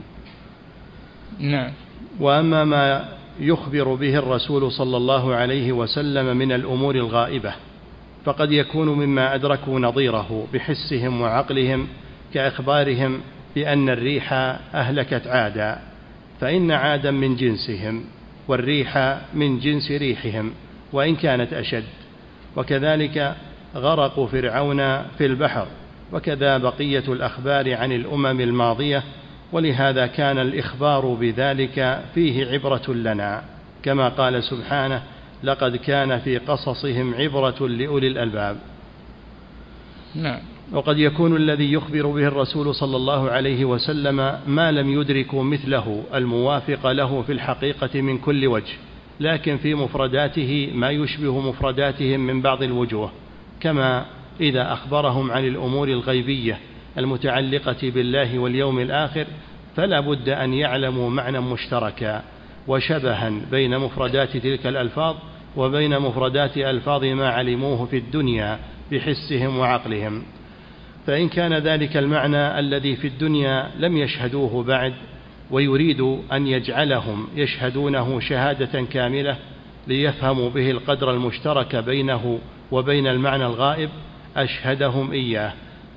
نعم. وأما ما يخبر به الرسول صلى الله عليه وسلم من الأمور الغائبة فقد يكون مما أدركوا نظيره بحسهم وعقلهم كإخبارهم بأن الريح أهلكت عادا فإن عادا من جنسهم والريح من جنس ريحهم وإن كانت أشد. وكذلك غرق فرعون في البحر وكذا بقية الأخبار عن الأمم الماضية ولهذا كان الإخبار بذلك فيه عبرة لنا. كما قال سبحانه لقد كان في قصصهم عبرة لأولي الألباب. نعم. وقد يكون الذي يخبر به الرسول صلى الله عليه وسلم ما لم يدركوا مثله الموافق له في الحقيقة من كل وجه لكن في مفرداته ما يشبه مفرداتهم من بعض الوجوه كما إذا أخبرهم عن الأمور الغيبية المتعلقة بالله واليوم الآخر فلا بد أن يعلموا معنى مشتركا. وشبها بين مفردات تلك الألفاظ وبين مفردات ألفاظ ما علموه في الدنيا بحسهم وعقلهم. فإن كان ذلك المعنى الذي في الدنيا لم يشهدوه بعد ويريد أن يجعلهم يشهدونه شهادة كاملة ليفهموا به القدر المشترك بينه وبين المعنى الغائب أشهدهم إياه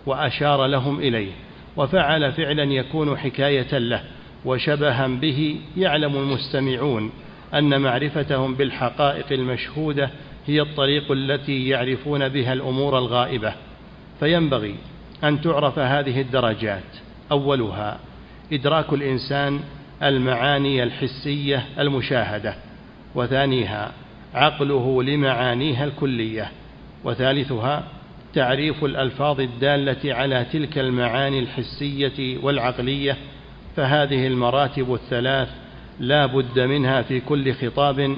وأشار لهم إليه وفعل فعلا يكون حكاية له. وشبها به يعلم المستمعون أن معرفتهم بالحقائق المشهودة هي الطريق التي يعرفون بها الأمور الغائبة. فينبغي أن تعرف هذه الدرجات. أولها إدراك الإنسان المعاني الحسية المشاهدة. وثانيها عقله لمعانيها الكلية. وثالثها تعريف الألفاظ الدالة على تلك المعاني الحسية والعقلية فهذه المراتب الثلاث لا بد منها في كل خطاب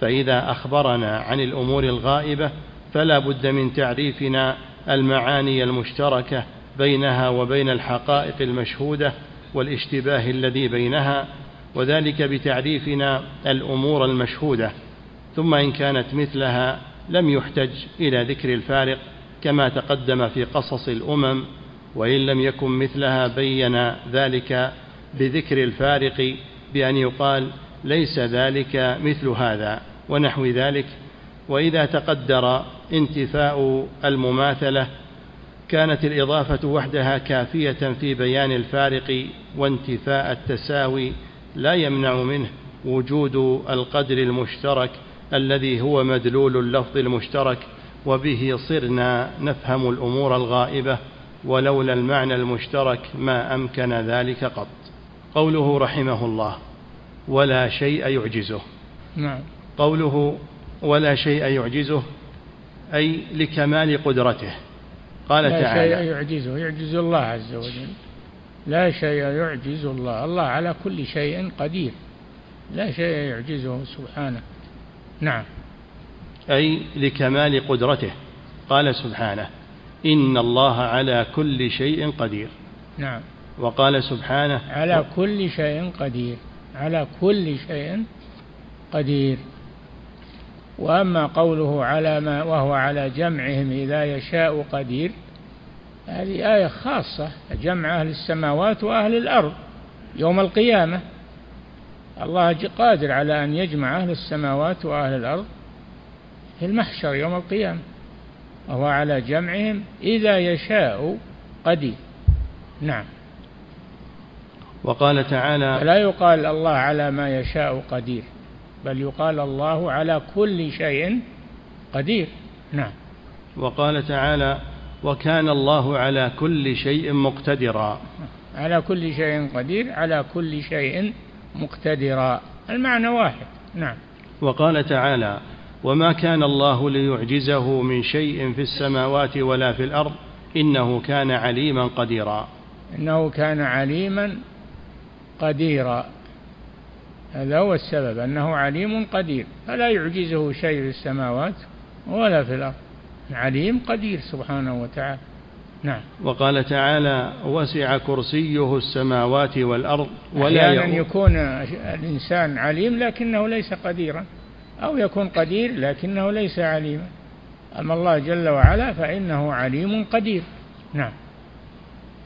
فإذا أخبرنا عن الأمور الغائبة فلا بد من تعريفنا المعاني المشتركة بينها وبين الحقائق المشهودة والاشتباه الذي بينها وذلك بتعريفنا الأمور المشهودة. ثم إن كانت مثلها لم يحتج إلى ذكر الفارق كما تقدم في قصص الأمم وإن لم يكن مثلها بين ذلك بذكر الفارق بأن يقال ليس ذلك مثل هذا ونحو ذلك. وإذا تقدر انتفاء المماثلة كانت الإضافة وحدها كافية في بيان الفارق وانتفاء التساوي لا يمنع منه وجود القدر المشترك الذي هو مدلول اللفظ المشترك وبه صرنا نفهم الأمور الغائبة ولولا المعنى المشترك ما أمكن ذلك قط. قوله رحمه الله ولا شيء يعجزه. نعم. قوله ولا شيء يعجزه أي لكمال قدرته. قال لا تعالى شيء يعجزه يعجز الله عز وجل. لا شيء يعجز الله. الله على كل شيء قدير. لا شيء يعجزه سبحانه. نعم. أي لكمال قدرته. قال سبحانه إن الله على كل شيء قدير. نعم. وقال سبحانه على كل شيء قدير على كل شيء قدير. وأما قوله على ما وهو على جمعهم إذا يشاء قدير هذه آية خاصة جمع أهل السماوات وأهل الأرض يوم القيامة. الله قادر على أن يجمع أهل السماوات وأهل الأرض في المحشر يوم القيامة وهو على جمعهم إذا يشاء قدير. نعم. وقال تعالى فلا يقال الله على ما يشاء قدير بل يقال الله على كل شيء قدير. نعم. وقال تعالى وكان الله على كل شيء مقتدرا. على كل شيء قدير على كل شيء مقتدرا. المعنى واحد. نعم. وقال تعالى وما كان الله ليعجزه من شيء في السماوات ولا في الأرض إنه كان عليما قديرا. إنه كان عليما قديرا هذا هو السبب أنه عليم قدير. فلا يعجزه شيء في السماوات ولا في الأرض. عليم قدير سبحانه وتعالى. نعم. وقال تعالى وسع كرسيه السماوات والأرض ولا أحيانا يكون الإنسان عليم لكنه ليس قديرا أو يكون قدير لكنه ليس عليما. أما الله جل وعلا فإنه عليم قدير. نعم.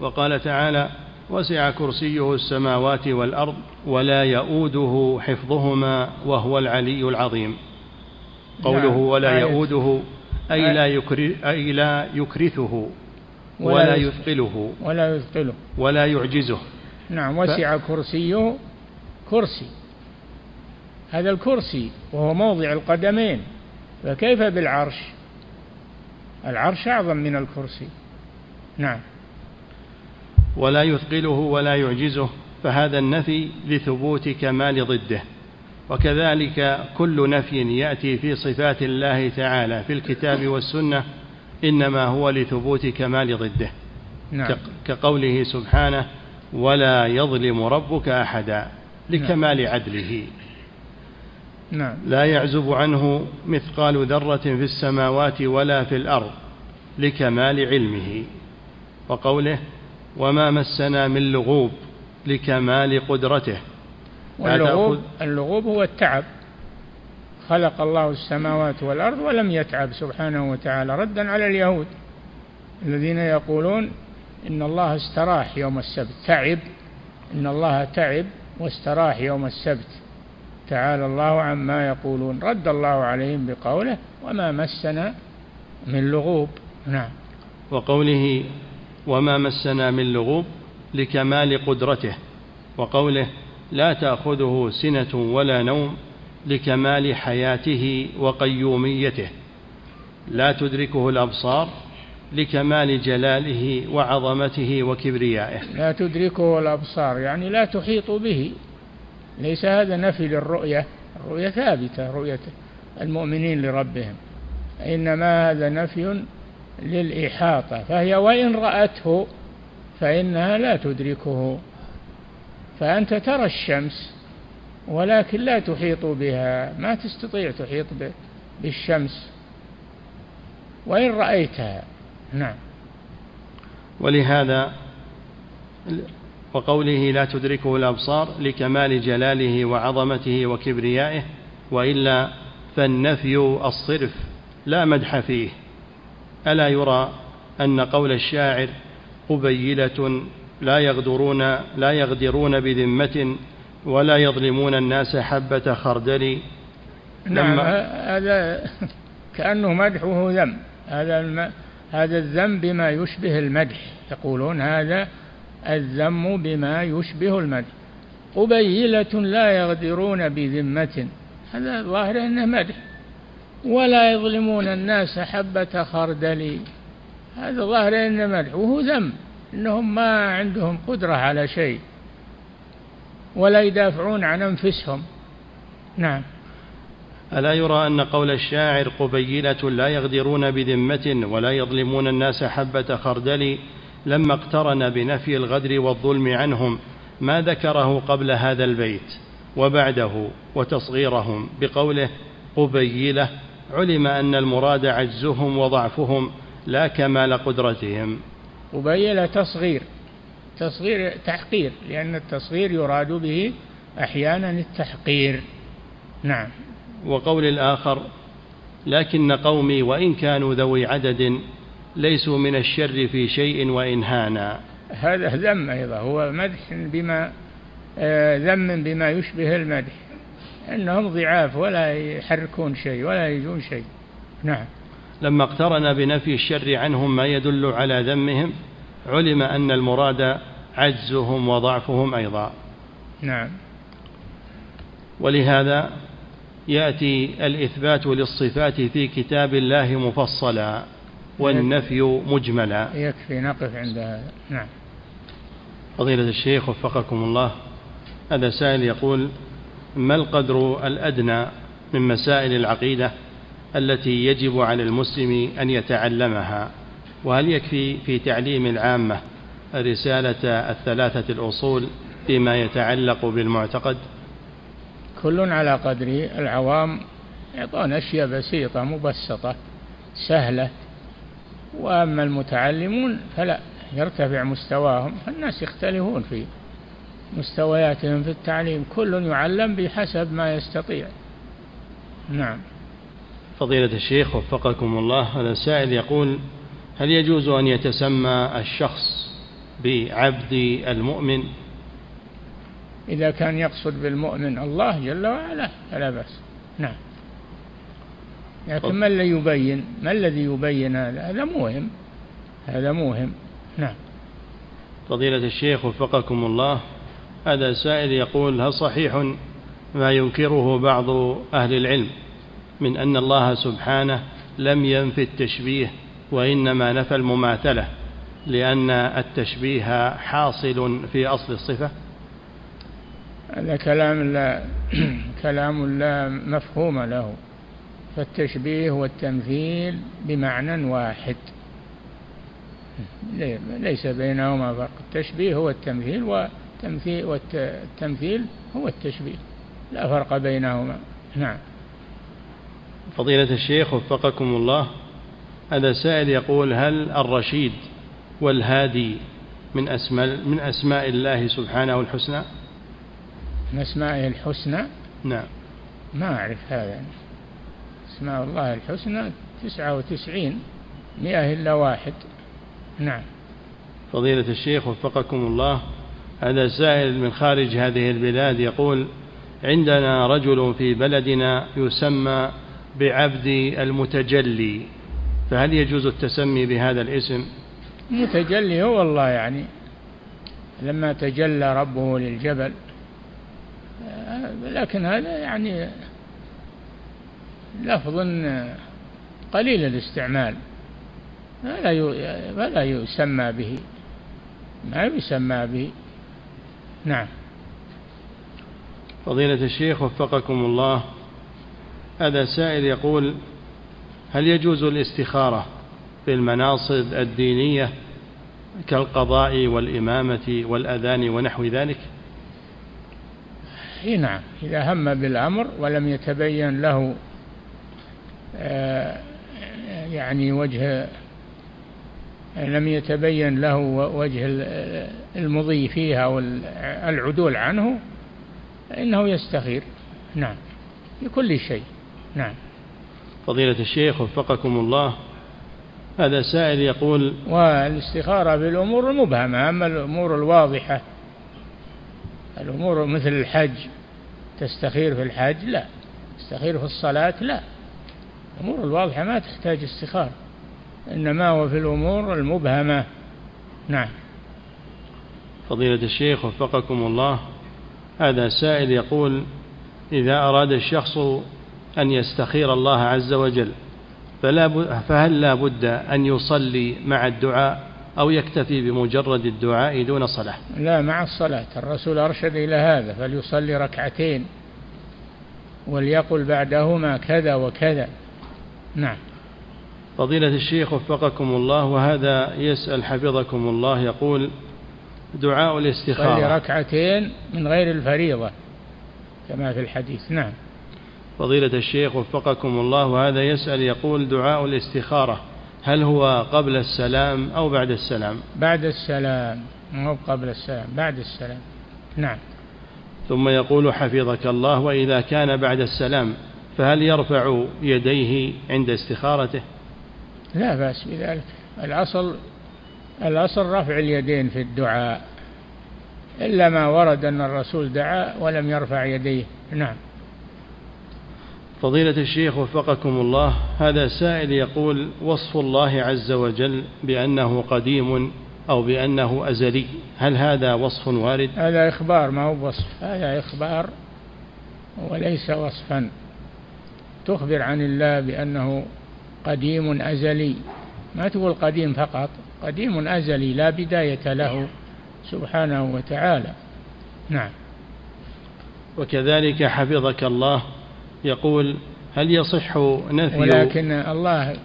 وقال تعالى وسع كرسيه السماوات والأرض ولا يؤوده حفظهما وهو العلي العظيم. قوله نعم. ولا يؤوده أي لا, يكر أي لا يكرثه ولا, ولا يثقله ولا يثقله. ولا يعجزه. نعم وسع ف... كرسيه كرسي. هذا الكرسي وهو موضع القدمين فكيف بالعرش؟ العرش أعظم من الكرسي. نعم. ولا يثقله ولا يعجزه فهذا النفي لثبوت كمال ضده وكذلك كل نفي يأتي في صفات الله تعالى في الكتاب والسنة إنما هو لثبوت كمال ضده نعم. كقوله سبحانه ولا يظلم ربك أحدا لكمال نعم. عدله نعم. لا يعزب عنه مثقال ذرة في السماوات ولا في الأرض لكمال علمه وقوله وما مسنا من لغوب لكمال قدرته. واللغوب اللغوب هو التعب. خلق الله السماوات والأرض ولم يتعب سبحانه وتعالى. ردا على اليهود الذين يقولون إن الله استراح يوم السبت. تعب. إن الله تعب واستراح يوم السبت. تعالى الله عما يقولون. رد الله عليهم بقوله وما مسنا من لغوب. نعم. وقوله وما مسنا من لغوب لكمال قدرته وقوله لا تأخذه سنة ولا نوم لكمال حياته وقيوميته لا تدركه الأبصار لكمال جلاله وعظمته وكبريائه. لا تدركه الأبصار يعني لا تحيط به ليس هذا نفي للرؤية الرؤية ثابتة رؤية المؤمنين لربهم إنما هذا نفي للإحاطة فهي وإن رأته فإنها لا تدركه. فأنت ترى الشمس ولكن لا تحيط بها ما تستطيع تحيط بالشمس. وإن رأيتها نعم. ولهذا وقوله لا تدركه الأبصار لكمال جلاله وعظمته وكبريائه وإلا فالنفي الصرف لا مدح فيه. ألا يرى أن قول الشاعر قبيلة لا يغدرون لا يغدرون بذمة ولا يظلمون الناس حبة خردل؟ نعم هذا كأنه مدحه ذم. هذا الم... هذا الذم بما يشبه المدح. يقولون هذا الذم بما يشبه المدح. قبيلة لا يغدرون بذمة. هذا ظاهر أنه مدح. ولا يظلمون الناس حبة خردل. هذا ظاهر أنه مدح وهو ذم أنهم ما عندهم قدرة على شيء ولا يدافعون عن أنفسهم. نعم. ألا يرى أن قول الشاعر قبيلة لا يغدرون بذمة ولا يظلمون الناس حبة خردل لما اقترن بنفي الغدر والظلم عنهم ما ذكره قبل هذا البيت وبعده وتصغيرهم بقوله قبيلة. علم أن المراد عجزهم وضعفهم لا كمال قدرتهم. قبيلة تصغير. تصغير تحقير لأن التصغير يراد به أحيانا التحقير. نعم. وقول الآخر لكن قومي وإن كانوا ذوي عدد ليسوا من الشر في شيء وإن هانا. هذا ذم أيضا هو مدح بما آه، ذم بما يشبه المدح. أنهم ضعاف ولا يحركون شيء ولا يجون شيء. نعم. لما اقترن بنفي الشر عنهم ما يدل على ذمهم علم أن المراد عجزهم وضعفهم أيضا. نعم. ولهذا يأتي الإثبات للصفات في كتاب الله مفصلا والنفي مجملا. يكفي نقف عند هذا. نعم. فضيلة الشيخ وفقكم الله. هذا سائل يقول ما القدر الأدنى من مسائل العقيدة التي يجب على المسلم أن يتعلمها؟ وهل يكفي في تعليم العامة رسالة الثلاثة الأصول فيما يتعلق بالمعتقد؟ كل على قدره العوام يعطون أشياء بسيطة مبسطة سهلة. وأما المتعلمون فلا يرتفع مستواهم الناس يختلفون في مستوياتهم في التعليم كل يعلم بحسب ما يستطيع. نعم. فضيلة الشيخ وفقكم الله هذا سائل يقول هل يجوز أن يتسمى الشخص بعبد المؤمن؟ إذا كان يقصد بالمؤمن الله جل وعلا فلا بأس. نعم. لكن ما الذي يبين؟ ما الذي يبين هذا؟ هذا مهم هذا مهم نعم. فضيلة الشيخ وفقكم الله هذا سائل يقول هل صحيح ما ينكره بعض أهل العلم من أن الله سبحانه لم ينفي التشبيه وإنما نفى المماثلة لأن التشبيه حاصل في أصل الصفة؟ هذا كلام لا كلام لا مفهوم له. فالتشبيه والتمثيل بمعنى واحد. ليس بينهما فرق. التشبيه هو التمثيل والتمثيل والتمثيل هو التشبيه. لا فرق بينهما. نعم. فضيلة الشيخ وفقكم الله هذا سائل يقول هل الرشيد والهادي من أسماء من أسماء الله سبحانه الحسنى؟ من أسمائه الحسنى؟ نعم. ما أعرف هذا. أسماء الله الحسنى تسعة وتسعين مئة إلا واحد. نعم. فضيلة الشيخ وفقكم الله هذا سائل من خارج هذه البلاد يقول عندنا رجل في بلدنا يسمى بعبد المتجلي فهل يجوز التسمي بهذا الاسم؟ المتجلي هو الله يعني لما تجلى ربه للجبل لكن هذا يعني لفظ قليل الاستعمال فلا يسمى به ما يسمى به. نعم. فضيلة الشيخ وفقكم الله هذا سائل يقول هل يجوز الاستخارة في المناصب الدينية كالقضاء والإمامة والأذان ونحو ذلك؟ اي نعم. إذا هم بالأمر ولم يتبين له آه، يعني وجه لم يتبين له وجه المضي فيها والعدول عنه فإنه يستخير. نعم. لكل شيء. نعم. فضيلة الشيخ وفقكم الله. هذا سائل يقول والاستخارة في الأمور المبهمة أما الأمور الواضحة الأمور مثل الحج تستخير في الحج؟ لا. تستخير في الصلاة؟ لا. الأمور الواضحة ما تحتاج استخارة. إنما هو في الأمور المبهمة. نعم. فضيلة الشيخ وفقكم الله هذا سائل يقول إذا أراد الشخص أن يستخير الله عز وجل فلا فهل لا بد أن يصلي مع الدعاء أو يكتفي بمجرد الدعاء دون صلاة؟ لا مع الصلاة. الرسول أرشد إلى هذا فليصلي ركعتين وليقل بعدهما كذا وكذا. نعم. فضيلة الشيخ وفقكم الله وهذا يسأل حفظكم الله يقول دعاء الاستخارة. صلي ركعتين من غير الفريضة كما في الحديث. نعم. فضيلة الشيخ وفقكم الله وهذا يسأل يقول دعاء الاستخارة هل هو قبل السلام أو بعد السلام؟ بعد السلام مو قبل السلام بعد السلام. نعم. ثم يقول حفظك الله وإذا كان بعد السلام فهل يرفع يديه عند استخارته؟ لا بأس بذلك. الأصل الأصل رفع اليدين في الدعاء إلا ما ورد أن الرسول دعا ولم يرفع يديه. نعم. فضيلة الشيخ وفقكم الله هذا سائل يقول وصف الله عز وجل بأنه قديم أو بأنه أزلي هل هذا وصف وارد؟ هذا إخبار ما هو وصف هذا إخبار وليس وصفا. تخبر عن الله بأنه قديم أزلي. ما تقول قديم فقط قديم أزلي لا بداية له سبحانه وتعالى. نعم. وكذلك حفظك الله يقول هل يصح نفي ولكن الله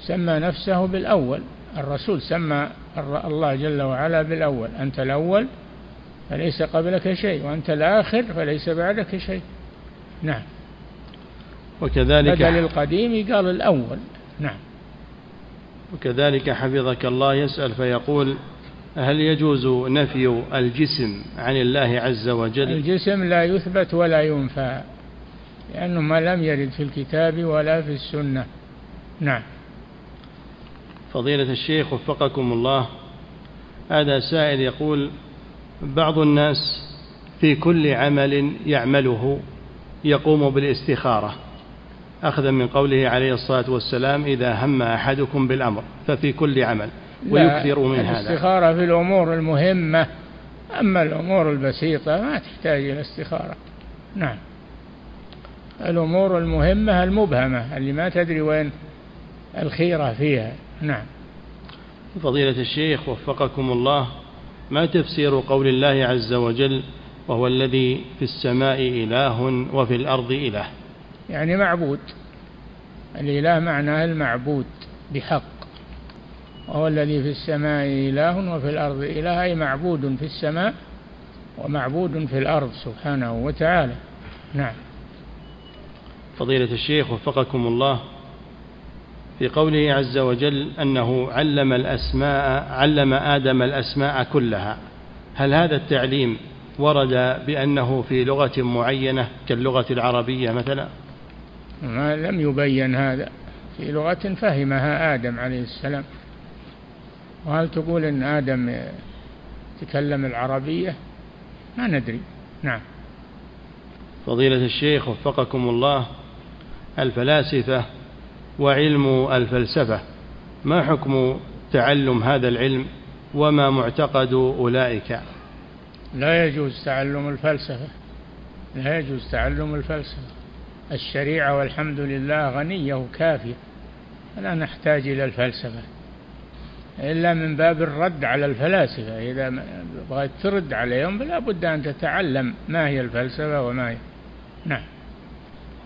سمى نفسه بالأول الرسول سمى الله جل وعلا بالأول. أنت الأول فليس قبلك شيء وأنت الآخر فليس بعدك شيء. نعم. وكذلك بدل القديم قال الأول. نعم. وكذلك حفظك الله يسأل فيقول هل يجوز نفي الجسم عن الله عز وجل؟ الجسم لا يثبت ولا ينفى لأنه ما لم يرد في الكتاب ولا في السنة. نعم. فضيلة الشيخ وفقكم الله هذا سائل يقول بعض الناس في كل عمل يعمله يقوم بالإستخارة. أخذا من قوله عليه الصلاة والسلام إذا هم أحدكم بالأمر ففي كل عمل ويكثر من هذا. الاستخارة في الأمور المهمة أما الأمور البسيطة ما تحتاج إلى استخارة. نعم. الأمور المهمة المبهمة اللي ما تدري وين الخيرة فيها. نعم. فضيلة الشيخ وفقكم الله ما تفسير قول الله عز وجل وهو الذي في السماء إله وفي الأرض إله؟ يعني معبود. الإله معناه المعبود بحق. وهو الذي في السماء إله وفي الأرض إله أي معبود في السماء ومعبود في الأرض سبحانه وتعالى. نعم. فضيلة الشيخ وفقكم الله في قوله عز وجل أنه علم الأسماء علم آدم الأسماء كلها. هل هذا التعليم ورد بأنه في لغة معينة كاللغة العربية مثلا؟ ما لم يبين هذا. في لغة فهمها آدم عليه السلام. وهل تقول أن آدم تكلم العربية؟ ما ندري. نعم. فضيلة الشيخ وفقكم الله الفلاسفة وعلم الفلسفة ما حكم تعلم هذا العلم وما معتقد أولئك؟ لا يجوز تعلم الفلسفة. لا يجوز تعلم الفلسفة. الشريعة والحمد لله غنية وكافية لا نحتاج إلى الفلسفة إلا من باب الرد على الفلاسفة إذا بغيت ترد عليهم فلا بد أن تتعلم ما هي الفلسفة وما هي. نعم.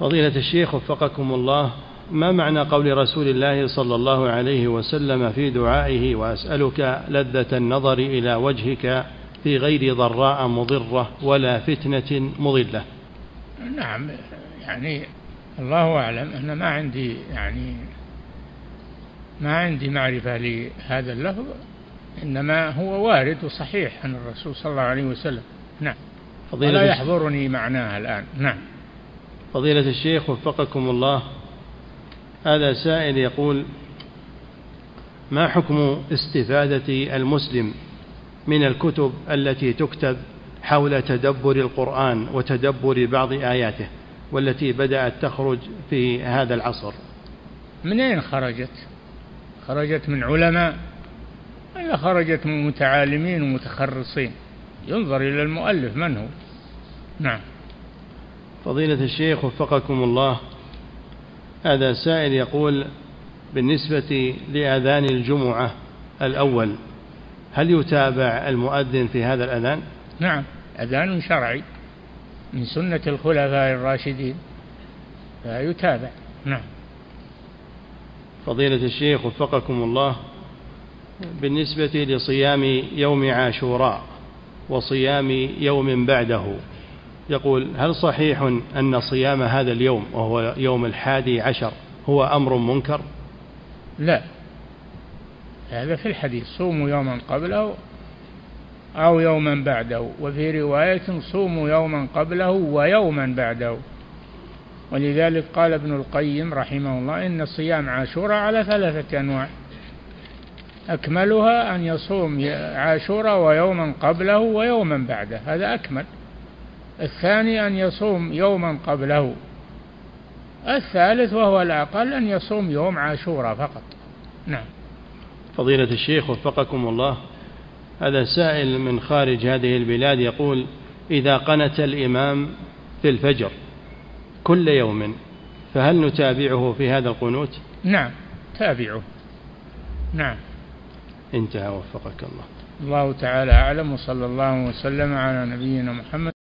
فضيلة الشيخ وفقكم الله ما معنى قول رسول الله صلى الله عليه وسلم في دعائه وأسألك لذة النظر إلى وجهك في غير ضراء مضرة ولا فتنة مضلة؟ نعم يعني الله أعلم أنا ما عندي يعني ما عندي معرفة لهذا اللفظ إنما هو وارد وصحيح عن الرسول صلى الله عليه وسلم. نعم. ولا يحضرني معناها الآن. نعم. فضيلة الشيخ وفقكم الله هذا سائل يقول ما حكم استفادة المسلم من الكتب التي تكتب حول تدبر القرآن وتدبر بعض آياته والتي بدأت تخرج في هذا العصر. من أين خرجت؟ خرجت من علماء ولا خرجت من متعالمين ومتخرصين؟ ينظر إلى المؤلف من هو؟ نعم. فضيلة الشيخ وفقكم الله هذا سائل يقول بالنسبة لأذان الجمعة الأول هل يتابع المؤذن في هذا الأذان؟ نعم. أذان شرعي من سنة الخلفاء الراشدين. فيتابع نعم. فضيلة الشيخ وفقكم الله بالنسبة لصيام يوم عاشوراء وصيام يوم بعده يقول هل صحيح أن صيام هذا اليوم وهو يوم الحادي عشر هو أمر منكر؟ لا. هذا في الحديث صوموا يوما قبله أو يوما بعده. وفي رواية صوموا يوما قبله ويوما بعده. ولذلك قال ابن القيم رحمه الله إن صيام عاشوراء على ثلاثة أنواع. أكملها أن يصوم عاشوراء ويوما قبله ويوما بعده. هذا أكمل. الثاني أن يصوم يوما قبله. الثالث وهو الأقل أن يصوم يوم عاشوراء فقط. نعم. فضيلة الشيخ وفقكم الله. هذا سائل من خارج هذه البلاد يقول إذا قنت الإمام في الفجر كل يوم فهل نتابعه في هذا القنوت؟ نعم تابعه. نعم. انتهى وفقك الله. الله تعالى أعلم وصلى الله وسلم على نبينا محمد.